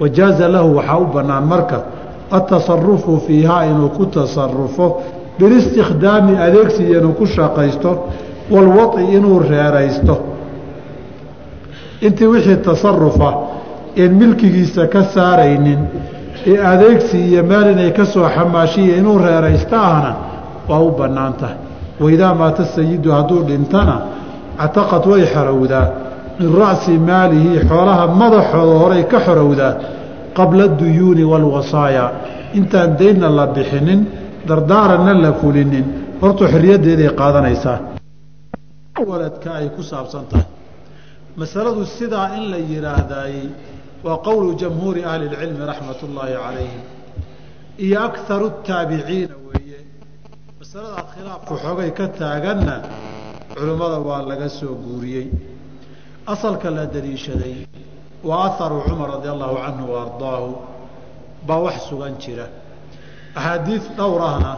A: Wajaaza lahu waxaa u bannaan marka atasarufu fiihaa inuu ku tasarufo bilistikdaami adeegsiya inuu ku shaqaysto walwaci inuu reeraysto. Intii wixii tasarufa een milkigiisa ka saaraynin ee adeegsi iyo meel inay ka soo xamaashiya inuu reeraysto ahna waa u bannaan tahay waidaa maata sayidu hadduu dhintana cataqad way xorowdaa. Min ra'si maalihi xoolaha madaxooda horay ka xorowdaa qabla aduyuuni waalwasaaya intaan daynna la bixinin dardaaranna la fulinin. Horta xorriyaddeeday qaadanaysaa. Waladka ay ku saabsan tahay. Masaladu sidaa in la yidhaahdaayey waa qowlu jamhuuri ahli اlcilmi raxmat ullaahi calayhim iyo akaru taabiciina weeye. Masaladaa khilaafku xoogay ka taaganna culimmada waa laga soo guuriyey. Asalka la daliishaday waa aharu cumar radi allahu canhu wa baa wax sugan jira axaadiid dhowr ahna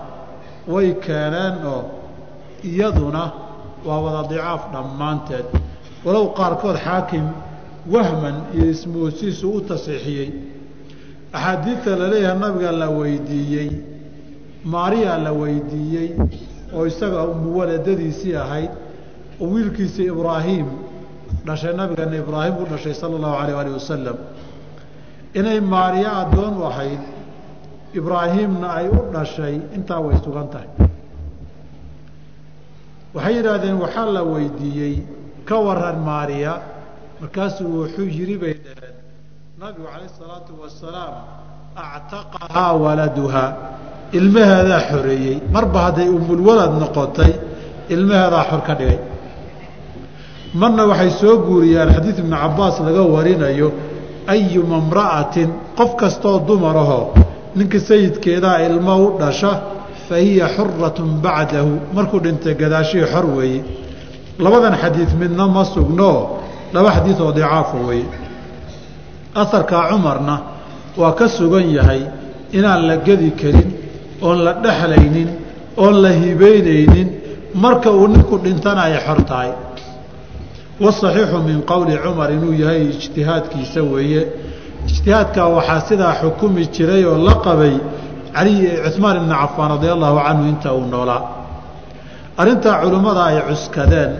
A: way keeneen oo iyaduna waa wada dicaaf dhammaanteed walow qaarkood xaakim wahman iyo ismoosiisu u tasiixiyey axaadiidta la leeyahay nabiga la weydiiyey maariya la weydiiyey oo isaga muwaladadiisii ahayd oo wiilkiisii ibraahim dhashay nabigeena ibraahim u dhashay sala allahu alayh alih wasalam inay maariya addoon ahayd ibraahimna ay u dhashay intaa way sugan tahay. Waxay yidhaahdeen waxaa la weydiiyey ka waran maariya. Markaasuu wuxuu yidhi bay dhaheen nabigu calayh isalaatu wasalaam actaqahaa waladuhaa ilmaheedaa xoreeyey. Marba hadday umulwalad noqotay ilmaheedaa xor ka dhigay. Marna waxay soo guuriyaan xadiid ibnu cabbaas laga warinayo ayuma imra'atin qof kastoo dumarahoo ninka sayidkeedaa ilmo u dhasha fa hiya xuratun bacdahu. Markuu dhintay gadaashihii xor weeye labadan xadiid midna ma sugnoo laba xadiid oo dicaafa weeye asarkaa cumarna waa ka sugan yahay inaan la gedi karin oon la dhexlaynin oon la hibeynaynin marka uu ninku dhintana ay xor tahay. Wasaxiixu min qowli cumar inuu yahay ijtihaadkiisa weeye ijtihaadkaa waxaa sidaa xukumi jiray oo la qabay cali cuhmaan ibni cafaan radia allahu canhu inta uu noolaa arrintaa culimmada ay cuskadeen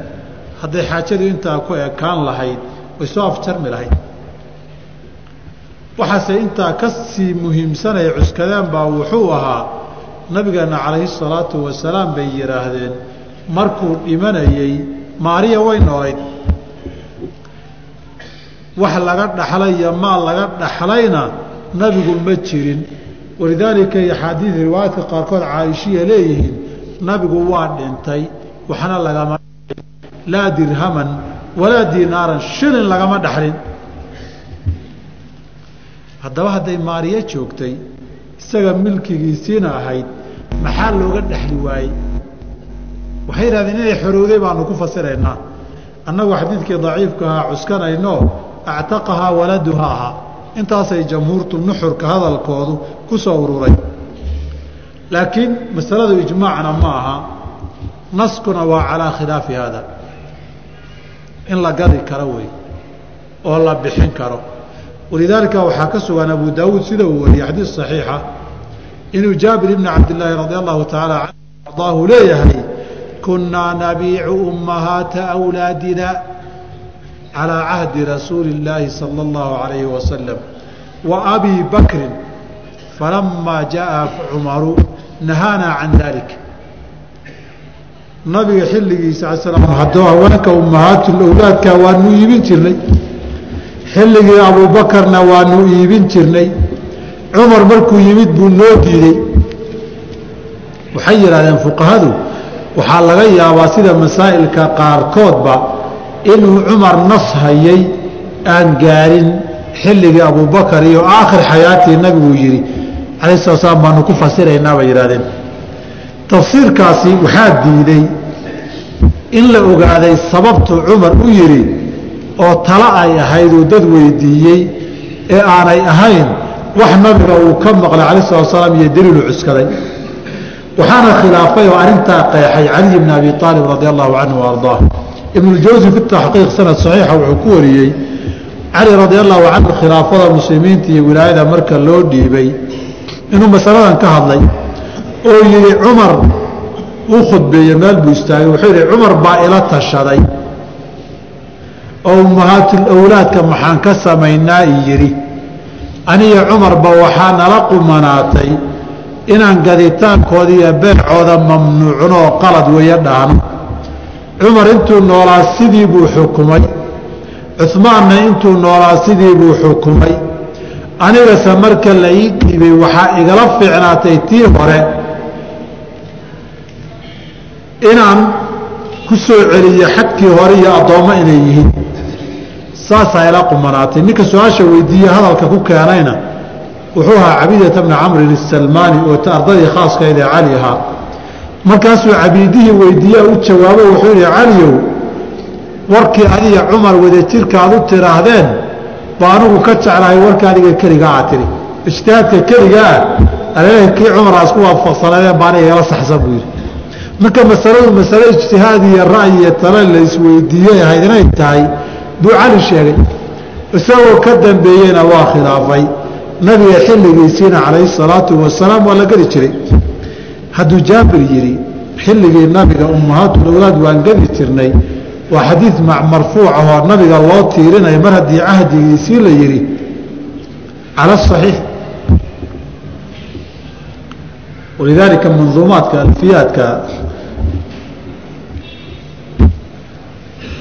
A: hadday xaajadu intaa ku ekaan lahayd way soo afjarmi lahayd. Waxaase intaa ka sii muhiimsanay cuskadeen baa wuxuu ahaa nabigeenna calayhi salaatu wasalaam bay yidhaahdeen markuu dhimanayey maariya way noolayd wax laga dhaxlay iyo maal laga dhaxlayna nabigu ma jirin. Walidaalika axaadiid riwaayaadka qaarkood caaishiya leeyihiin nabigu waa dhintay waxna lagama laa dirhaman walaa dinaaran shilin lagama dhaxlin. Haddaba hadday maariyo joogtay isaga milkigiisiina ahayd maxaa looga dhexli waayey? Waxay yidhahdeen inay xorowday baanu ku fasiraynaa. Annagu xadiidkii daciifka ahaa cuskanayno actaqahaa waladuha ahaa intaasay jamhuurtu nuxurka hadalkoodu ku soo ururay. Laakiin masaladu ijmaacna ma aha. Naskuna waa calaa khilaafi haada. In la gadi karo wey. Oo la bixin karo. Walidaalika waxaa ka sugan abu daawuud sida uu wariyey xadiis saxiixa. Inuu jaabir ibni cabdillaahi radia allahu tacaala canhu ardaahu leeyahay kunnaa nabiicu ummahaata awlaadina calaa cahdi rasuuli illaahi sala allahu calayhi wasalam wa abii bakrin falamaa jaa cumaru nahaanaa can dalik nabiga xilligiisa hadoo haweenka ummahaatlawlaadka waanu iibin jirnay xilligii abuubakarna waanu iibin jirnay cumar markuu yimid buu noo diiday waxay yidhaahdeen fuqahadu waxaa laga yaabaa sida masaa'ilka qaarkoodba inuu cumar nas hayay aan gaarin xilligii abuubakar iyo aakhir xayaatii nabiguu yidhi calayh sala slam baanu ku fasiraynaa yidhahdeen tafsiirkaasi waxaa diiday in la ogaaday sababtu cumar u yidhi oo talo ay ahayd uu dad weydiiyey ee aanay ahayn wax nabiga uu ka maqlay calayh salatu salaam iyo daliilu cuskaday. Waxaana khilaafay oo arrintaa qeexay caliy bni abi aalib radi allahu canhu ardaah ibnuljawsi fi taxqiiq sanad saxiixa wuxuu ku wariyey cali radi allahu canhu khilaafada muslimiinta iyo wilaayada marka loo dhiibay. Inuu masaladan ka hadlay oo yidhi cumar uu khudbeeye meel buu istaagay. Wuxuu yidhi cumar baa ila tashaday. Oo ummahaatul owlaadka maxaan ka samaynaa? I yidhi aniga cumarba waxaa nala qumanaatay inaan gaditaankooda iyo beecooda mamnuucnoo qalad weeye dhaano cumar intuu noolaa sidii buu xukumay. Cumaanna intuu noolaa sidii buu xukumay. Anigase marka la ii dhiibay waxaa igala fiicnaatay tii hore inaan ku soo celiyo xadkii hore iyo addoommo inay yihiin. Saasaa ila qumanaatay ninka su'aasha weydiiye hadalka ku keenayna wuxuu ahaa cabidata bni camrin isalmaani oo ardadii khaaskayd ee cali ahaa markaasuu cabiidihii weydiiyaa u jawaabo wuxuu yihi caliyow warkii adiga cumar wadajirka aad u tiraahdeen ba anugu ka jeclahay warka adiga keligaa aad tihi ijtihaadka keligaa aleeha kii cumar aad isku waafaqsanaydeen baa aniga igala saxsan buu yidhi. Marka masaladu masale ijtihaad iyo ra'yi iyo tale la inay tahay buu cali sheegay. Isagoo ka dambeeyeyna waa khilaafay. Nabiga xilligiisiina calayhi salaatu wasalaam waa la geli jiray hadduu jaabir yidhi xilligii nabiga ummahaatu awlaad waan geli jirnay waa xadiid marfuuc ahoo nabiga loo tiirinayo mar haddii cahdigiisii la yidhi. Cala asaxiix walidaalika manduumaadka alfiyaadka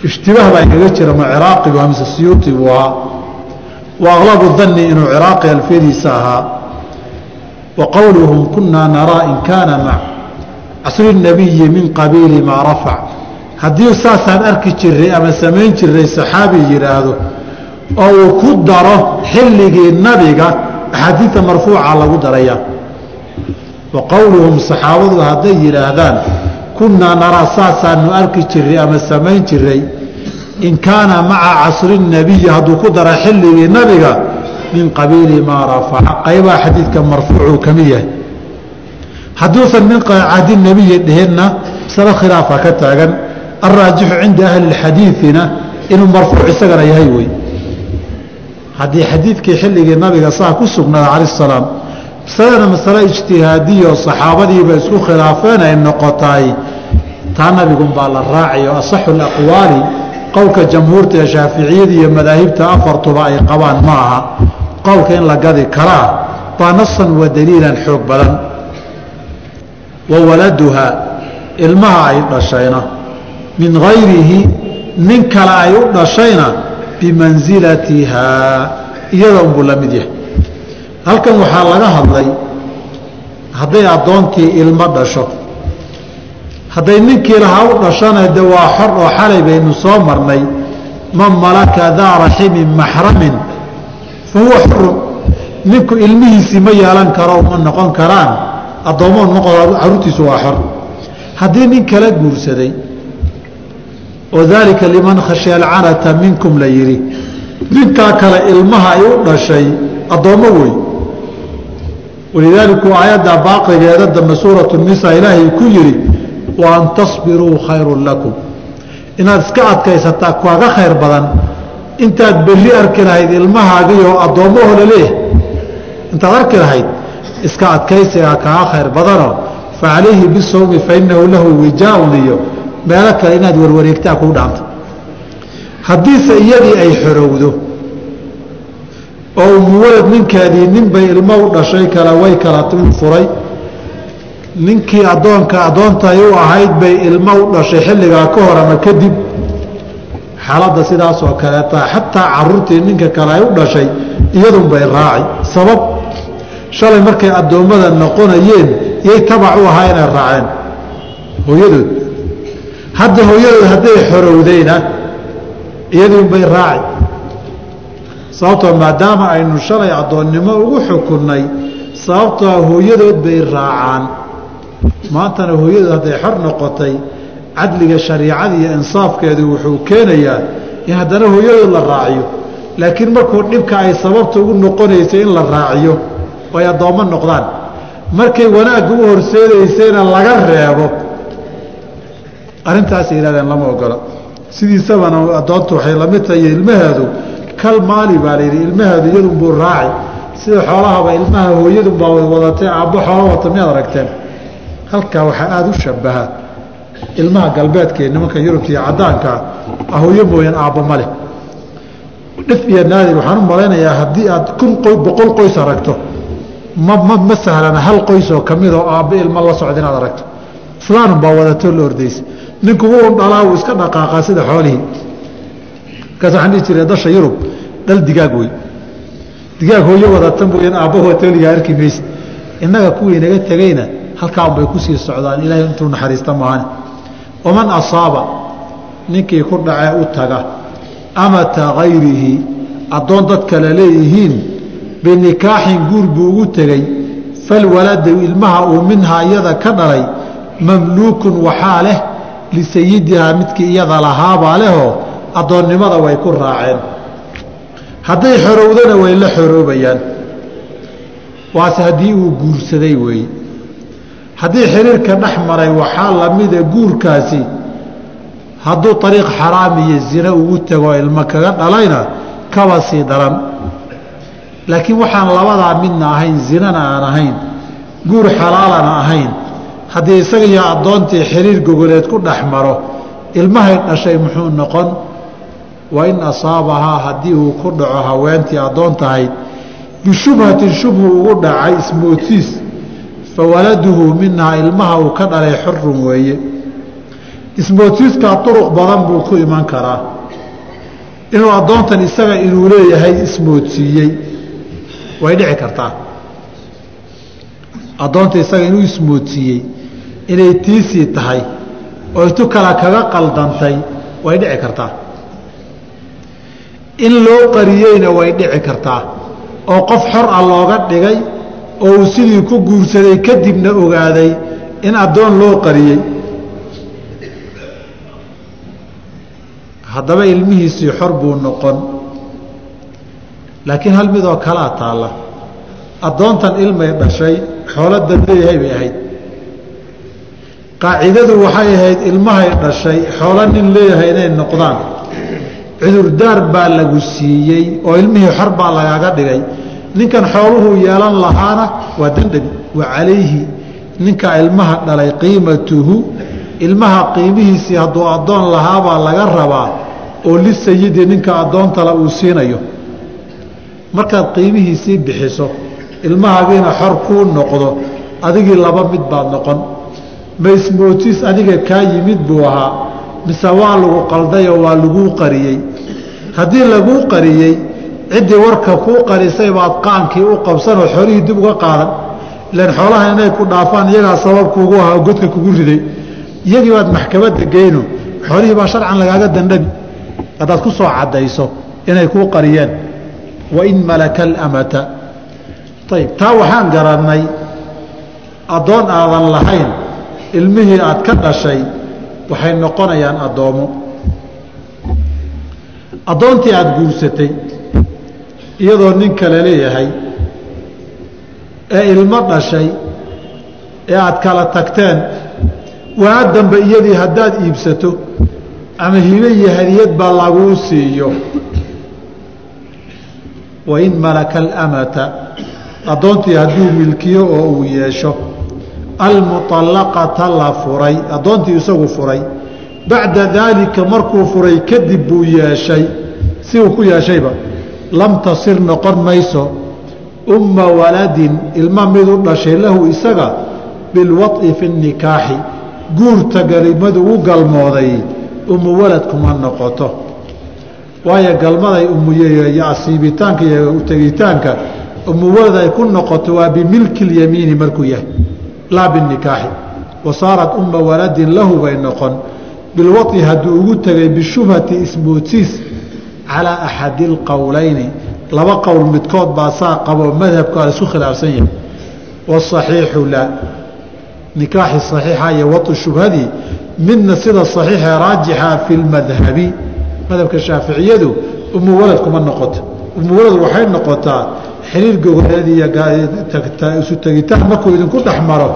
A: ishtibaah baa igaga jira ma ciraaqigu amse siyuuti buu ahaa wa aqlabu danni inuu ciraaqi alfiyadiisa ahaa wa qowluhum kunaa naraa in kaana mac casri min qabiili maa rafac haddii saasaan arki jiray ama samayn jiray saxaabi yidhaahdo oo uu ku daro xilligii nabiga axaadiidta marfuuca lagu darayaa wa saxaabadu hadday yidhaahdaan kunnaa naraa saasaanu arki jiray ama samayn jiray in kaana maca casri hadduu ku dara xilligii nabiga min qabiili maa rafaca qaybaha xadiidka marfuucuu ka mid yahay. Hadduusan min cahdi nebiyi dhihinna masalo khilaafa ka taagan alraajixu cinda ahli اxadiiina inuu marfuuc isagana yahay wey haddii xadiidkii xilligii nabiga saa ku sugnaada cala salaam masaladana masale ijtihaadiyo saxaabadiiba isku khilaafeen ay noqotaay taa nabigunbaa la raacayo asaxu اaqwaali qowlka jamhuurta ee shaaficiyada iyo madaahibta afartuba ay qabaan ma aha qowlka in la gadi karaa baa nasan wa daliilan xoog badan. Wa ilmaha ay dhashayna. Min gayrihi nin kale ay u dhashayna bimansilatihaa iyada unbuu la mid yahay. Halkan waxaa laga hadlay hadday addoontii ilmo dhasho. Hadday ninkii lahaa u dhashana de waa xor oo xalay baynu soo marnay. Man malaka daa raximin maxramin huwa xurun ninku ilmihiisii ma yeelan karo ma noqon karaan. Addoommoon noqo caruurtiisu waa xor. Haddii nin kala guursaday oo daalika liman khashya alcanata minkum la yidhi ninkaa kale ilmaha ay u dhashay addoommo wey walidaaliku aayadda baaqigeeda dambe suuratu nisa ilaahay ku yidhi wa an tasbiruu khayrun lakum. Inaad iska adkaysataa kaaga khayr badan intaad berri arki lahayd ilmahaagiioo addoommaho laleeh intaad arki lahayd iska adkaysigaa kaaga khayr badanoo fa calayhi bisawmi fa lahu wijaaun iyo meelo kale inaad warwareegtaa kuu dhaanta haddiise iyadii ay xorowdo oo umuwalad ninkeedii ninbay ilmo u dhashay kale way kala furay ninkii addoonka addoontaay u ahayd bay ilmo u dhashay xilligaa ka hor ama kadib xaaladda sidaasoo kaleeta xataa caruurtii ninka kale ay u dhashay iyadunbay raaci sabab shalay markay addoommada noqonayeen iyay tabac u ahaa inay raaceen. Hooyadood. Hadda hooyadood hadday xorowdayna iyaduunbay raaci sababtoo maadaama aynu shalay addoonnimo ugu xukunnay sababtoo hooyadood bay raacaan. Maantana hooyadood hadday xor noqotay cadliga shariicada iyo insaafkeedu wuxuu keenayaa in haddana hooyadood la raaciyo. Laakiin markuu dhibka ay sababta ugu noqonaysay in la raaciyo oo ay addoommo noqdaan. Markay wanaagga u horseedaysayna laga reebo arrintaasay yidhahdeen lama ogola. Sidiisabana addoontu waxay la mid tahay ilmaheedu kal maali baa layidhi ilmaheedu iyadunbuu raaci sida xoolahaba ilmaha hooyadunbaa wadatay aabbo xoolo wata miyaad aragteen? Halkaa waxaa aada u shabaha ilmaha galbeedkee nimanka yurubta iyo caddaankaa ahooyo mooyaan aabbo ma leh. Dhif iyo naadir waxaan u malaynayaa haddii aad kun boqol qoys aragto ma ma sahlana hal qoys oo ka mid oo aabbo ilmo la socda inaad aragto. Islaanun baa wadatoo la ordaysa ninku wuu dhalaa wuu iska dhaqaaqaa sida xoolihii. Markaas waxaan dhihi jiray dasha yurub dhal digaag wey digaag hooyo wadata mooyaan aabbo hoteeliga arki maysa innaga kuwii naga tegeyna halkaa unbay ku sii socdaan. Ilaahay intuu naxariista maahane waman asaaba ninkii ku dhacee u taga amata hayrihi addoon dad kale leeyihiin binikaaxin guur buu ugu tegey falwaladu ilmaha uu minhaa iyada ka dhalay mamluukun waxaa leh lisayidihaa midkii iyada lahaabaa lehoo addoonnimada way ku raaceen. Hadday xorowdana way la xoroobayaan. Waase haddii uu guursaday weeye haddii xiriirka dhex maray waxaa lamida guurkaasi hadduu ariiq xaraam iyo zina ugu tego ilmo kaga dhalayna kaba sii daran. Laakiin waxaan labadaa midna ahayn zinana aan ahayn guur xalaalana ahayn. Haddii isaga iyo addoontii xiriir gogoleed ku dhex maro ilmahay dhashay muxuu noqon? Wa in asaabahaa haddii uu ku dhaco haweentii addoon tahayd bishubhatin shubhu ugu dhacay ismoodsiis fawaladuhu minhaa ilmaha uu ka dhalay xurun weeye. Ismoodsiiskaa duruq badan buu ku iman karaa. Inuu addoontan isaga inuu leeyahay ismoodsiiyey. Way dhici kartaa. Addoonta isaga inuu ismoodsiiyey inay tiisii tahay oo tu kale kaga qaldantay way dhici kartaa. In loo qariyeyna way dhici kartaa. Oo qof xor ah looga dhigay oo uu sidii ku guursaday kadibna ogaaday in addoon loo qariyey. Haddaba ilmihiisii xor buu noqon. Laakiin hal midoo kalaa taalla. Addoontan ilmay dhashay xoolo dad leeyahay bay ahayd. Qaacidadu waxay ahayd ilmahay dhashay xoolo nin leeyahay inay noqdaan. Cudurdaar baa lagu siiyey oo ilmihii xor baa lagaaga dhigay ninkan xooluhuu yeelan lahaana waa dandhabi wa calayhi. Ninka ilmaha dhalay qiimatuhu ilmaha qiimihiisii hadduu addoon lahaabaa laga rabaa oo lisayidi ninka addoontala uu siinayo. Markaad qiimihiisii bixiso ilmahaagiina xor kuu noqdo adigii laba mid baad noqon. Ma ismootiis adiga kaa yimid buu ahaa mise waa lagu qaldayoo waa laguu qariyey. Haddii laguu qariyey ciddii warka kuu qarisay baad qaankii u qabsanoo xoolihii dib uga qaadan ilaan xoolaha inay ku dhaafaan iyagaa sababkuugu ahaa oo godka kugu riday. Iyagii baad maxkamadda geyno xoolihii baa sharcan lagaaga dandhabi haddaad ku soo caddayso inay kuu qariyeen wain malaka alamata. Ayib taa waxaan garannay addoon aadan lahayn ilmihii aad ka dhashay waxay noqonayaan addoommo addoontii aada guursatay iyadoo nin kale leeyahay ee ilmo dhashay ee aada kala tagteen waa dambe iyadii haddaad iibsato ama hibe iyo hadiyad baa laguu siiyo. Wain malaka alamata addoontii hadduu milkiyo oo uu yeesho almuطallaqata la furay addoontii isagu furay bacda daalika markuu furay kadib buu yeeshay si uu ku yeeshayba lam tasir noqon mayso umma waladin ilma mid u dhashay lahu isaga bilwaط'i fi اnikaaxi guurta garimadu u galmooday umu walad kuma noqoto waayo galmaday umuy asiibitaanka iyo tegitaanka umuwalad ay ku noqoto waa bimilki اlyamiini markuu yahay laa binikaaxi wa saarat uma waladin lahu bay noqon bilwaطi hadduu ugu tegay bishubhati ismoodsiis calaa axadi اlqowlayni laba qowl midkood baa saa qaboo madhabka la isku khilaafsan yahay. Wasaxiixu laa nikaaxi saxiixa iyo wau shubhadii midna sida saxiixee raajixa fi lmadhabi madhabka shaaficiyadu umuwalad kuma noqoto. Umuwalad waxay noqotaa xiriir gogoleed iyo isu tegitaan markuu idinku dhex maro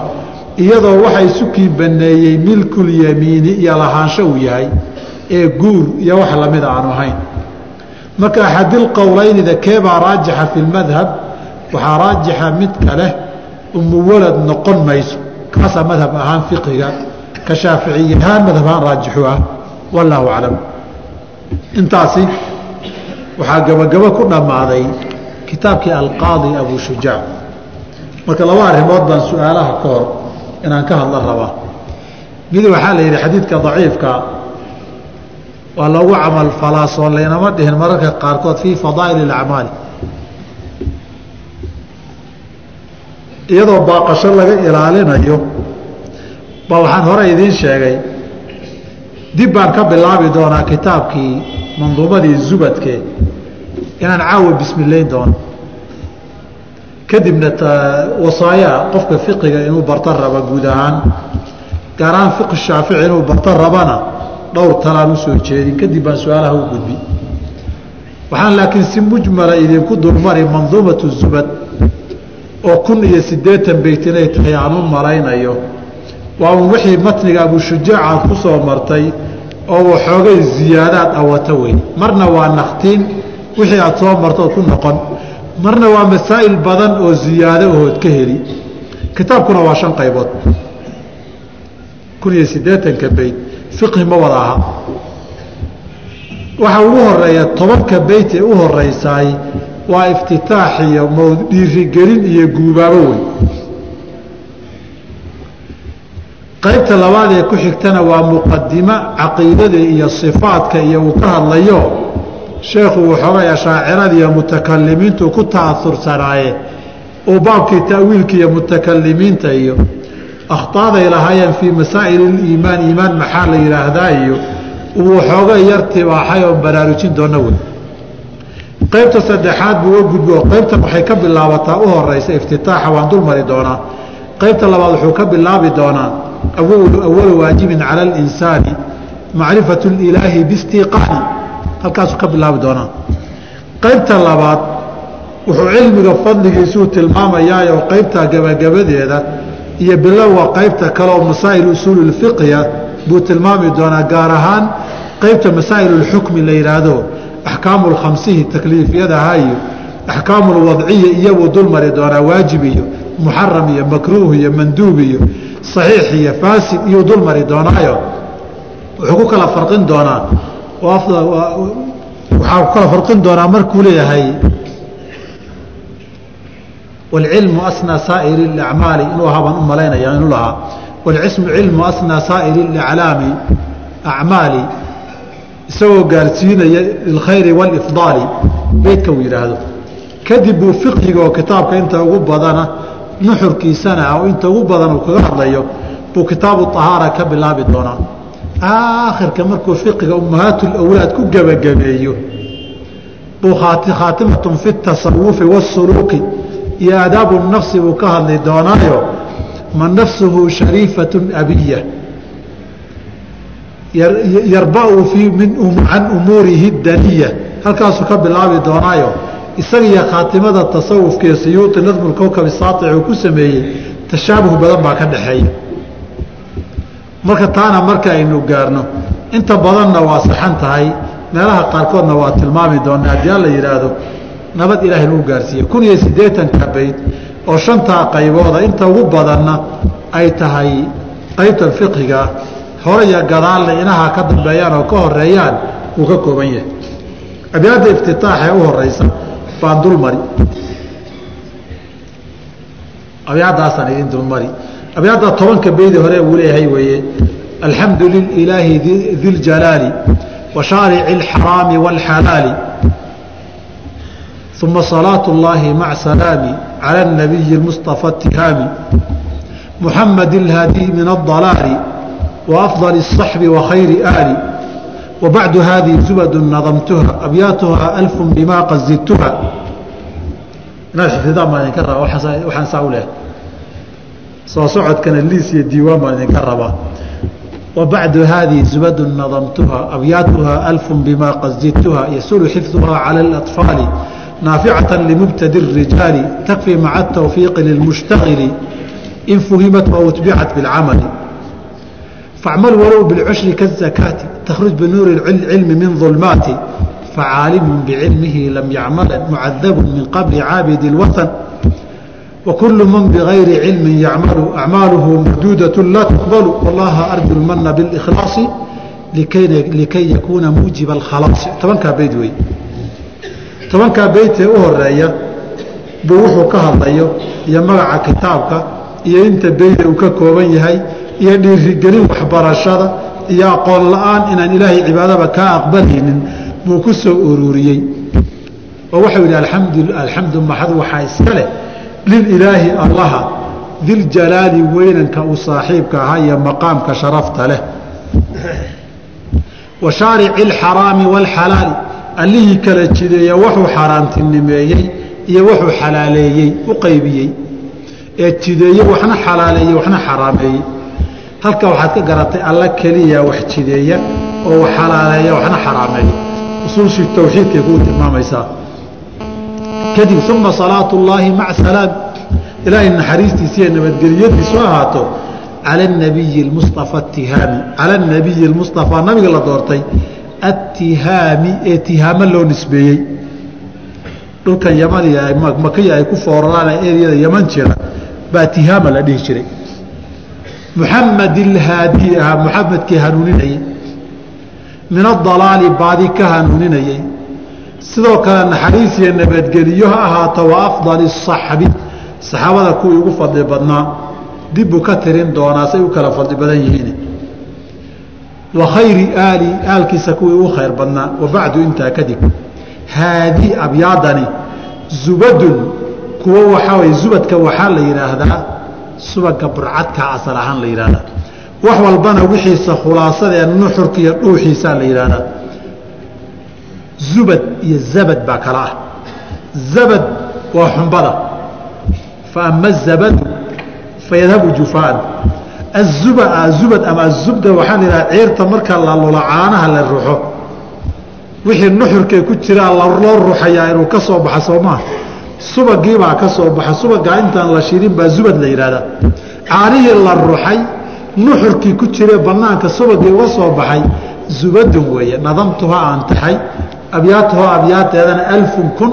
A: iyadoo waxa isu kii baneeyey milkulyamiini iyo lahaansho uu yahay ee guur iyo wax lamida aanu ahayn marka axadilqowleynida keebaa raajixa fi lmadhab waxaa raajixa midka leh umuwalad noqon mayso. Kaasaa madhab ahaan fiqiga ka shaaficiy ahaan madhab ahaan raajixu ah. Wallaahu aclam. Intaasi waxaa gabagabo ku dhammaaday kitaabkii alqaadi abu shujaac marka laba arrimood baan su'aalaha ka hor inaan ka hadla rabaa. Mid waxaa la yidhi xadiidka daciifka waa loogu camal falaasoon laynama dhihin mararka qaarkood fii fadaa'il اacmaali iyadoo baaqasho laga ilaalinayo ba waxaan hore idiin sheegay dib baan ka bilaabi doonaa kitaabkii manduumadii zubadke inaan caawa bismilayn doono. Kadibna wasaayaa qofka fiqiga inuu barto raba guud ahaan gaar ahaan shaafici inuu barto rabana dhowr talaan u soo jeedin kadib baan su'aalaha u gudbi. Waxaan laakiin si mujmala idinku dulmari manduumatu zubad oo kun iyo siddeetan beyt inay tahay aan u malaynayo. Waa un wixii matniga abushujaac aad ku soo martay oo waxoogay ziyaadaad awato wey marna waa naktiin wixii aad soo marto ood ku noqon. Marna waa masaa'il badan oo ziyaado ood ka heli. Kitaabkuna waa shan qaybood. Kun iyo siddeetanka beyt fiqhi ma wada aha. Waxa ugu horreeya tobanka beyt ee u horeysaay waa iftitaax iyo dhiirigelin iyo guubaabo wey qaybta labaad ee ku xigtana waa muqadimo caqiidada iyo sifaadka iyo uu ka hadlayo sheekhu waxoogay ashaacirada iyo mutakalimiintu ku ta'aursanaaye uu baabkii ta'wiilka iyo mutakalimiinta iyo akhtaaday lahaayeen fii masaa'il iliimaan iimaan maxaa la yidhaahdaa iyo uu waxoogay yar tibaaxay oon baraarujin doona wey qaybta saddexaad buu uga gudbo qaybtan waxay ka bilaabataa u horeysa iftitaaxa waan dul doonaa qaybta labaad wuxuu ka bilaabi doonaa awalu waajibin cala alinsaani macrifatu lilaahi bistiqaani halkaasuu ka bilaabi doonaa qaybta labaad wuxuu cilmiga fadligiisuu tilmaamayaayoo qaybta gabagabadeeda iyo bilowga qaybta kaleoo masaa'il usuululfiqhiya buu tilmaami doonaa gaar ahaan qaybta masaa'il ulxukmi la yidhaahdo axkaamu lkhamsihi takliifyadaha iyo axkaamu lwadciya iyabuu dul doonaa waajib iyo muxaram iyo makruuh iyo manduub iyo saxiix iyo faasid iyuu dul doonaayo. Wuxuu ku kala farin doonaa waxaa ku kala farin doonaa markuu leeyahay wاlcilmu asnaa saa'iri اacmaali inuu ahaa baan u malaynaya inuu lahaa wاlcismu cilmu asnaa saa'iri اaclaami acmaali isagoo gaarsiinaya lilkhayri wاlifdaali beydka uu yidhaahdo kadib buu fiqhiga oo kitaabka inta ugu badana nuxurkiisana oo inta ugu badan uu kaga hadlayo buu kitaabu طahaara ka bilaabi doonaa aakhirka markuu fiqiga ummahaat lawlaad ku gebagabeeyo buu khaatimatun fi tasawufi waasuluuqi iyo aadaabu nafsi buu ka hadli doonaayo man nafsuhu shariifatu abiya yarbau fii can umuurihi daniya. Halkaasuu ka bilaabi doonaayo isaga iyo khaatimada tasawufkee siyuuti nadmu kowkab saaic uu ku sameeyey tashaabuh badan baa ka dhaxeeya marka taana marka aynu gaarno inta badanna waa saxan tahay meelaha qaarkoodna waa tilmaami doona haddii alla yidhaahdo nabad ilaahay lagu gaarsiiye kun iyo siddeetanka bayd oo shantaa qaybooda inta ugu badanna ay tahay qaybtan fiqhiga hore iyo gadaalna inaha ka dambeeyaan oo ka horeeyaan uu ka kooban yahay. Abyaadda iftitaaxee u horeysa baan dulmari. Abyaaddaasaan idin dulmari. Abyaadda tobanka beydi hore uu leeyahay weeye alxamdu lilaahi di ljalaali wa shaarici alxaraami wاlxalaali uma salaaة اllahi maca salaami calى الnabiyi اlmustafa atihaami muxamad اlhaadi min aلضalaali وأفضل الصحب وخير آل وبعد هذه زبد نظمتها أبياتها ألف بما قد زدتها waxaan saa u leh soo socodkana liis iyo diiwaan baan idinka rabaa وبعد هذه زبد نظمتها أبياتها ألف بما قد زدتها يسول حفظها على الأطفال نافعة لمبتدي الرجال تكفي مع التوفيق للمشتغل إن فهمت وأتبعت بالعمل facmal walow bilcushri kaazakaati takhruj binuuri cilmi min dulmaati facaalimun bicilmihi lam yacmalan mucadabun min qabli caabidi اlwatan wakulu man bigayri cilmin yacmalu acmaaluhu marduudat laa tuqbalu wallaha arju lmana biاlikhlaasi likay yakuuna muujiba alkhalaasi tobankaa beyd wey tobankaa beytee u horreeya buu wuxuu ka hadlayo iyo magaca kitaabka iyo inta beyda uu ka kooban yahay iyo dhiirigelin waxbarashada iyo aqoon la'aan inaan ilaahay cibaadaba kaa aqbalaynin buu ku soo ururiyey oo waxau yidhi alxamdu maxad waxaa iska leh. Lililaahi allaha diljalaali weynanka uu saaxiibka ahaa iyo maqaamka sharafta leh. Wa shaarici alxaraami waalxalaali allihii kala jideeya wuxuu xaaraantinimeeyey iyo wuxuu xalaaleeyey u qaybiyey. Ee jideeye waxna xalaaleeyey waxna xaraameeyey. Halkaa waxaad ka garatay alla keliya wax jideeya oo wax xalaaleeya waxna xaraameeya usuushii tawxiidkay kuu tilmaamaysaa. Kadib uma salaatu اllaahi maca salaam. Ilaahay naxariistiisa iyo nabadgelyadiisu ahaato cala nabiyi mustafa atihaami cala nabiyi lmustafaa nabiga la doortay atihaami ee tihaamo loo nisbeeyey. Dhulkan yamani makiya ay ku fooraraan eryada yaman jira baa tihaama la dhihi jiray. Muxamed ilhaadi ahaa muxamedkii hanuuninayey. Min adalaali baadi ka hanuuninayey. Sidoo kale naxariis iyo nabadgeliyo ha ahaato wa afdali saxbi saxaabada kuwii ugu fadli badnaa. Dibbuu ka tirin doonaa say u kala fadli badan yihiin wa khayri aali aalkiisa kuwii ugu khayr badnaa wa intaa kadib haadi abyaadani zubadun kuwo waxaa way zubadka waxaa la yidhaahdaa subaga burcadka asal ahaan la yidhahdaa wax walbana wixiisa khulaasadee nuxurka iyo dhuuxiisaa la yidhaahdaa. Zubad iyo zabad baa kala ah. Zabad waa xumbada. Fa ama azabadu fayadhabu jufaan azuba zubad ama azubda waxaa la yidhahdaa ciirta marka la lula caanaha la ruxo wixii nuxurkay ku jiraa loo ruxayaa inuu ka soo baxa soo maha subagiibaa ka soo baxa subagaa intaan la shirin baa zubad la yidhahdaa caanihii la ruxay nuxurkii ku jire banaanka subagii uga soo baxay zubadun weeye nadamtuhaa aan taxay abyaatuhaa abyaateedana alfun kun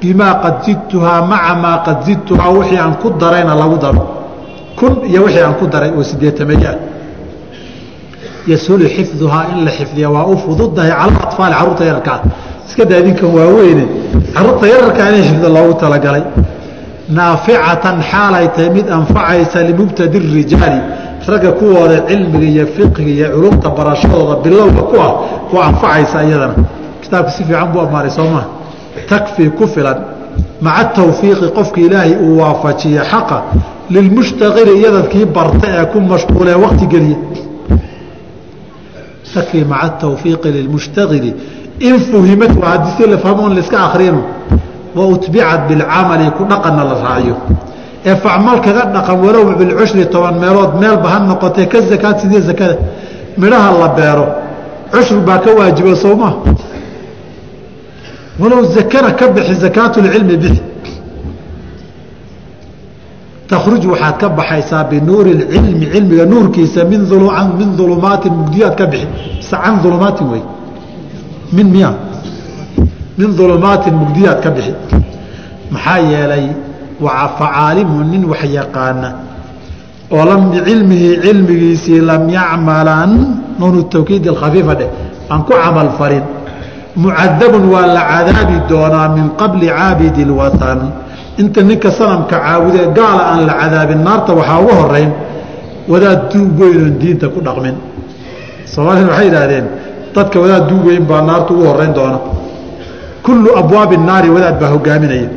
A: bimaa qad zidtuhaa maca maa qad zidtuhaa wixii aan ku darayna lagu daro kun iyo wixii aan ku daray oo sideetameeye ah yashulu xifduhaa in la xifdiya waa u fududahay cala aطfaali carruurta yararkaa iska daa idinkan waaweyne carruurta yararkaa inay xifdo loogu talagalay. Naaficatan xaalay tahay mid anfacaysa limubtadi rijaali. Ragga kuwooda cilmiga iyo fiqiga iyo culumta barashadooda bilowga ku ah waa anfacaysa iyadana. Kitaabka si fiican buu amaaray soo maa takfii ku filan. Maca tawfiiqi qofka ilaahay uu waafajiye xaqa lilmushtaqili iyadadkii barta ee ku mashquulee wakti geliya takfii maca tawfiiqi lilmushtaqili in fuhimat waa haddii si la fahmo on laiska akrino wa utbicat bilcamali ku dhaqanna la raaciyo ee facmal kaga dhaqan walow bilcushri toban meelood meelba ha noqotee ka zakaad sidee zakada midhaha la beero cushur baa ka waajiba soo maa walow zakana ka bixi zakaatulcilmi bixi takhruj waxaad ka baxaysaa binuuri اcilmi cilmiga nuurkiisa min min ulumaatin mugdiyaad ka bixi mise can ulumaatin wey min miya min ulumaatin mugdiyaad ka bixi maxaa yeelay facaalimu nin wax yaqaana oo lam bicilmihi cilmigiisii lam yacmalan nuunu tawkiid khafiifa dheh aan ku camal farin mucadabun waa la cadaabi doonaa min qabli caabidi اlwatan inta ninka sanamka caabudee gaala aan la cadaabin naarta waxaa ugu horeyn wadaad duug weynoon diinta ku dhaqmin. Soomaalida waxay yidhaahdeen dadka wadaad duug weyn baa naarta ugu horeyn doona. Kullu abwaabi naari wadaad baa hogaaminaya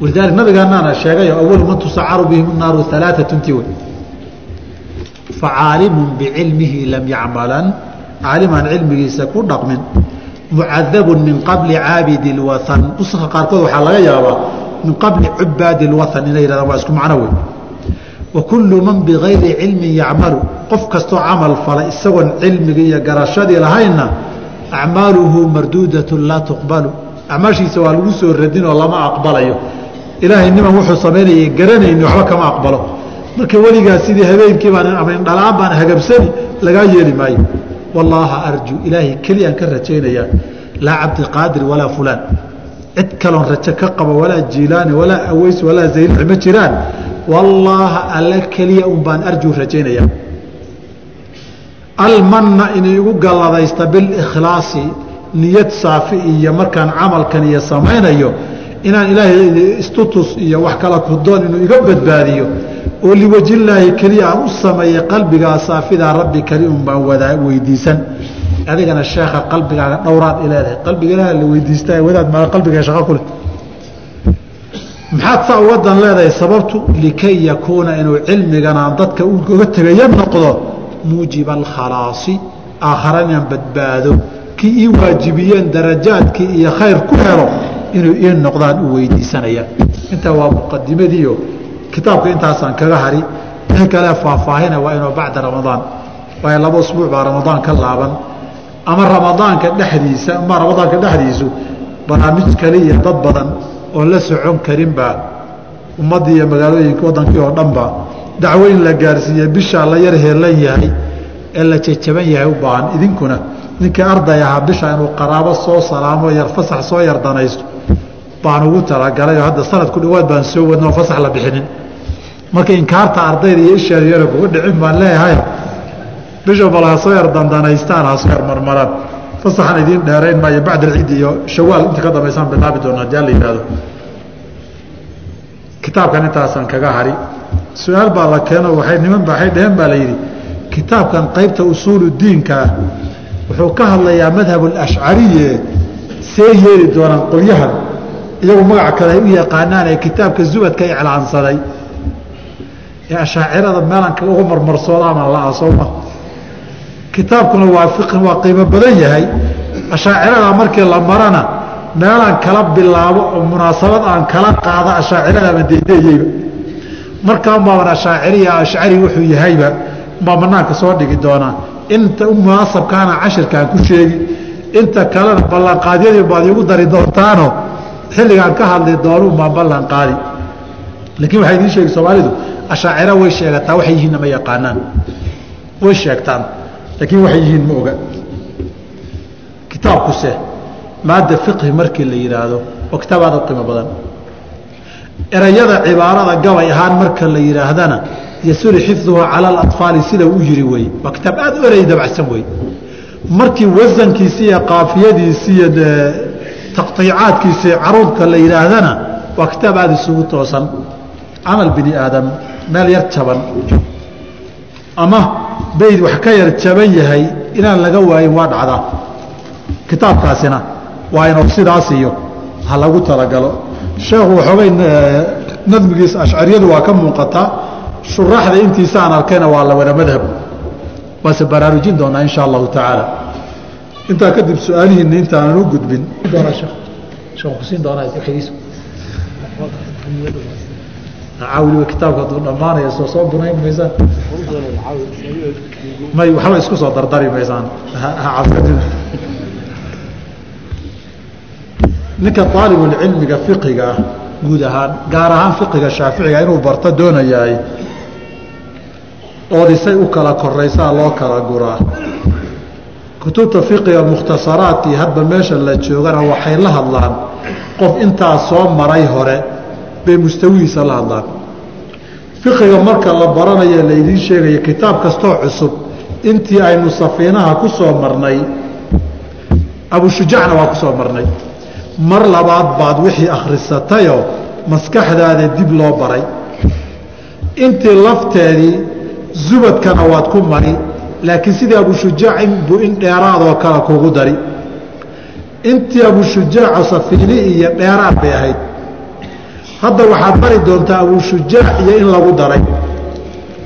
A: walidaalika nabigaanaana sheegayo awalu man tusacaru bihim naaru alaaatun wey facaalimun bicilmihi lam yacmalan caalimaan cilmigiisa ku dhaqmin mucadabun min qabli caabidi lwathan nuska qaarkood waxaa laga yaabaa min qabli cubaadi lwathan inay yidhahdaan waa isku macno wey wa kullu man bigayri cilmin yacmalu qof kastoo camal fala isagoon cilmiga iyo garashadii lahaynna acmaaluhu marduudatun laa tuqbalu acmaashiisa waa lagu soo radin oo lama aqbalayo ilaahay niman wuxuu samaynayay garanayni waxba kama aqbalo marka weligaa sidii habeenkii baan ama indhalaan baan hagabsani lagaa yeeli maayo wallaaha arju ilaahay keliyaan ka rajaynayaa. Laa cabdiqaadir walaa fulaan. Cid kaloon rajo ka qaba walaa jiilaani walaa aweys walaa zaylici ma jiraan. Wallaaha alla keliya un baan arju rajaynayaa. Almanna inay igu galladaysta bilikhlaasi niyad saafi iyo markaan camalkan iyo samaynayo inaan ilaahay istutus iyo wax kala kudoon inuu iga badbaadiyo oo liwajillaahi keliya aan u sameeyey qalbigaa saafidaa rabbi keli baan wadaa weydiisan. Adigana sheekha qalbigaaga dhowraad i leedahay. Qalbiga ilaah la weydiistaa wadaad maa qalbiga shaqo ku leh. Maxaad saa uga dan leedahay sababtu? Likay yakuuna inuu cilmigan aan dadka uga tegaya noqdo muujiba alkhalaasi aakhara inaan badbaado. Kii ii waajibiyeen darajaadkii iyo khayr ku helo inuu ii noqdaan u weydiisanaya. Intaa waa muqadimadiio kitaabka intaasaan kaga hari wixii kale faahfaahina waa inuu bacda ramadaan. Waayo laba usbuuc baa ramadaan ka laaban. Ama ramadaanka dhexdiisa ama ramadaanka dhexdiisu barnaamij kale iyo dad badan oon la socon karinbaa ummaddii iyo magaalooyinka waddankii oo dhanba dacwo in la gaarsiiye bishaa la yar heelan yahay ee la jajaban yahay u baahan idinkuna. Ninkii arday ahaa bisha inuu qaraabo soo salaamo yar fasax soo yar danaysto baan ugu talagalay oo hadda sanadku dhawaad baan soo wadna oo fasax la bixinin. Marka inkaarta ardayda iyo isheer yara kuga dhicin baan leeyahay. Bisha bal ha soo yar dandanaystaan ha soo yar marmaraan fasaxan idiin dheerayn maayo bacd alciid iyo shawaal. Inta ka dambaysaan bilaabi doona haddii alla yihahdo kitaabkan intaasaan kaga hari. Su'aal baa la keeno waay niman ba waay dheheen baa la yidhi kitaabkan qaybta usuulu diinka ah wuxuu ka hadlayaa madhab alashcariye see yeeli doonaan qolyahan iyagu magac kale ay u yaqaanaan ee kitaabka zubadka iclaansaday. Ee ashaacirada meelan uga marmarsoodaama la asooma kitaabkuna waa fiqi waa qiimo badan yahay. Ashaacirada markii la marana meelaan kala bilaabo oo munaasabad aan kala qaada ashaacirada ama deedeeyeyba markaan baaban ashaaciriya ashcari wuxuu yahayba baa banaanka soo dhigi doonaa. Inta munaasabkaana cashirkaan ku sheegi inta kalena ballanqaadyadii baad iigu dari doontaano xilligaan ka hadli doonu baan ballan qaadi. Laakiin waxay idiin sheegi soomaalidu ashaacira way sheegataa waxay yihiinna ma yaqaanaan. Way sheegtaan laakiin waxay yihiin ma oga. Kitaabkuse maadda fiqhi markii la yidhaahdo waa kitaab aad u qiimo badan. Erayada cibaarada gabay ahaan marka la yidhaahdana yasuri xifduhu cala alatfaali sida u yiri wey waa kitaab aad u erey dabacsan wey. Markii wasankiisi iyo qaafiyadiisi iyo taqtiicaadkiisi caruudka la yidhaahdana waa kitaab aada isugu toosan. Camal bini aadam meel yar jaban. Ama bayd wax ka yar jaban yahay inaan laga waayin waa dhacdaa kitaabkaasina waa inuu sidaas iyo ha lagu talagalo. Sheekhu waxoogay nadmigiisa ashcariyadu waa ka muuqataa shuraaxda intiisa arkayna waa la wada madhab. Waase baraarujin doonaa insha allahu tacaala intaa kadib su'aalihiina intaanan u gudbin. Kitaabka hadduu dhammaanaya soo soo bunayn maysaan. May waxba isku soo dardari maysaan. Cabsadina ninka aalibulcilmiga fiqiga ah guud ahaan gaar ahaan fiqiga shaaficiga inuu barto doonayaay oodisay u kala koraysaa loo kala guraa kutubta fiqiga mukhtasaraadkii hadba meesha la joogana waxay la hadlaan. Qof intaa soo maray hore bay mustawihiisa la hadlaan. Fiqiga marka la baranayo laydiin sheegaya kitaab kastoo cusub intii aynu safiinaha ku soo marnay abushujaacna waa ku soo marnay. Mar labaad baad wixii akhrisatayoo maskaxdaada dib loo baray. Intii lafteedii zubadkana waad ku mari laakiin sidii abushujaac inbuu in dheeraadoo kale kugu dari. Intii abushujaaco safiini iyo dheeraad bay ahayd. Hadda waxaad mari doontaa abushujaac iyo in lagu daray.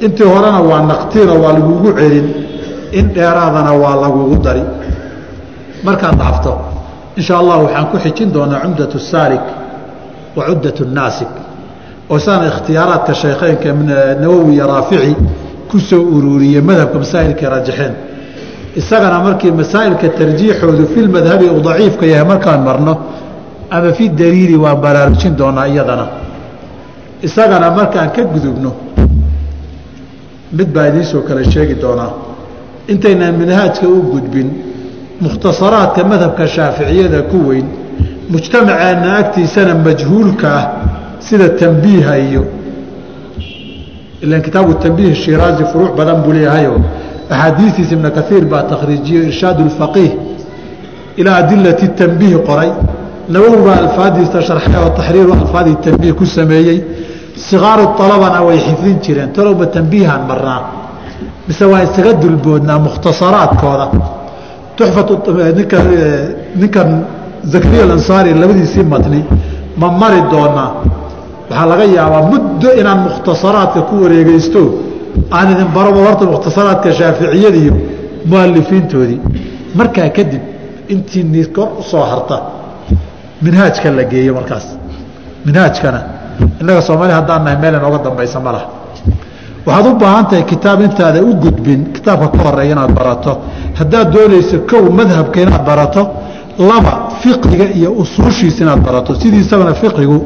A: Intii horena waa naqtiina waa lagugu celin in dheeraadana waa lagugu dari. Markaad dhaafto insha allah waxaan ku xijin doonaa cumdat saalik wa cuddat naasik oo isagana ikhtiyaaraadka shaykheynka nawowi iyo raafici ku soo ururiyey madhabka masaa'ilkay rajaxeen isagana markii masaa'ilka tarjiixoodu fi lmadhabi uu daciifka yahay markaan marno ama fi daliili waan baraarujin doonaa iyadana. Isagana markaan ka gudubno mid baa idiinsoo kale sheegi doonaa. Intaynaan minhaajka u gudbin mukhtasaraadka madhabka shaaficiyada ku weyn mujtamaceenna agtiisana majhuulka ah sida tambiiha iyo ilan kitaabu tambiih shiraazi furuuc badan buu leeyahayo axaadiistiisa ibna kaiir baa takhriijiyo irshaad اlfaqiih ilaa adilati tambiih qoray nawowi baa alfaadiisa sharxay oo taxriiru alfaadi tambiih ku sameeyey sikaaru alabana way xifdin jireen talowba tambiihaan marnaa mise waa isaga dulboodnaa mukhtasaraadkooda tuxfaninka ninkan zakariya alansaari labadiisii matni ma mari doonaa waxaa laga yaabaa muddo inaan mukhtasaraadka ku wareegeysto aan idin baroba horta mukhtasaraadka shaaficiyada iyo mualifiintoodii markaa kadib intii kor u soo harta minhaajka la geeyo markaas. Minhaajkana innaga soomaali haddaan nahay meel inooga dambaysa ma laha. Waxaad u baahan tahay kitaab intaada u gudbin kitaabka ka horreeya inaad barato. Haddaad doonayso kow madhabka inaad barato laba fiqiga iyo usuushiisa inaad barato. Sidiisabana fiqigu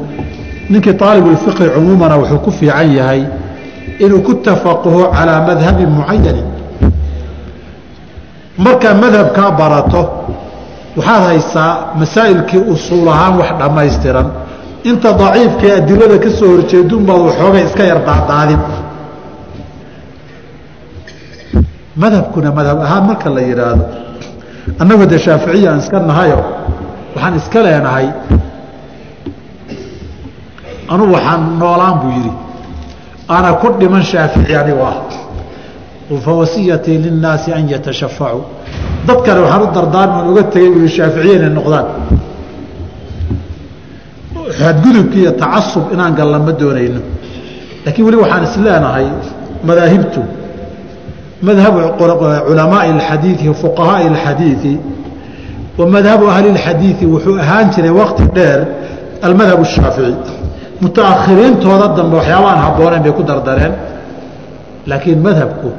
A: ninkii aalibulfiqhi cumuumana wuxuu ku fiican yahay inuu ku tafaquho calaa madhabin mucayanin markaa madhabkaa barato waxaad haysaa masaa'ilkii usuul ahaan wax dhammaystiran. Inta daciifkae adilada ka soo horjeedunbaad waxoogay iska yar daadaadin. Madhabkuna madhab ahaan marka la yidhaahdo annagu de shaaficiya aan iska nahayo waxaan iska leenahay anugu waxaan noolaan buu yidhi ana ku dhiman shaafici anigu ah fawasiyatii linnaasi an yatashafacuu dadkane waxaan u dardaarman uga tegay ui shaaficiya inay noqdaan xadgudubki iyo tacasub inaan galna ma doonayno laakiin weli waxaan isleenahay madaahibtu madhabu culamaai اxadiiثi fuqahaai اxadiiثi wa madhabu ahli اxadiiثi wuxuu ahaan jiray waqti dheer almadhab الshaafici mutaakhiriintooda dambe waxyaabaan habbooneyn bay ku dardareen. Laakiin madhabku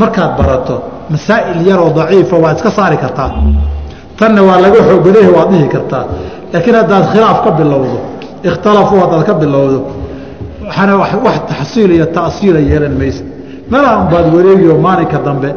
A: markaad barato masaa'il yaroo daciifa waad iska saari kartaa. Tanna waa laga xoogodayahy waad dhihi kartaa. Laakiin haddaad khilaaf ka bilowdo ikhtalafuu haddaad ka bilowdo waxaana wax taxsiil iyo ta'siila yeelan maysa. Meelaa unbaad wareegiyo maalinka dambe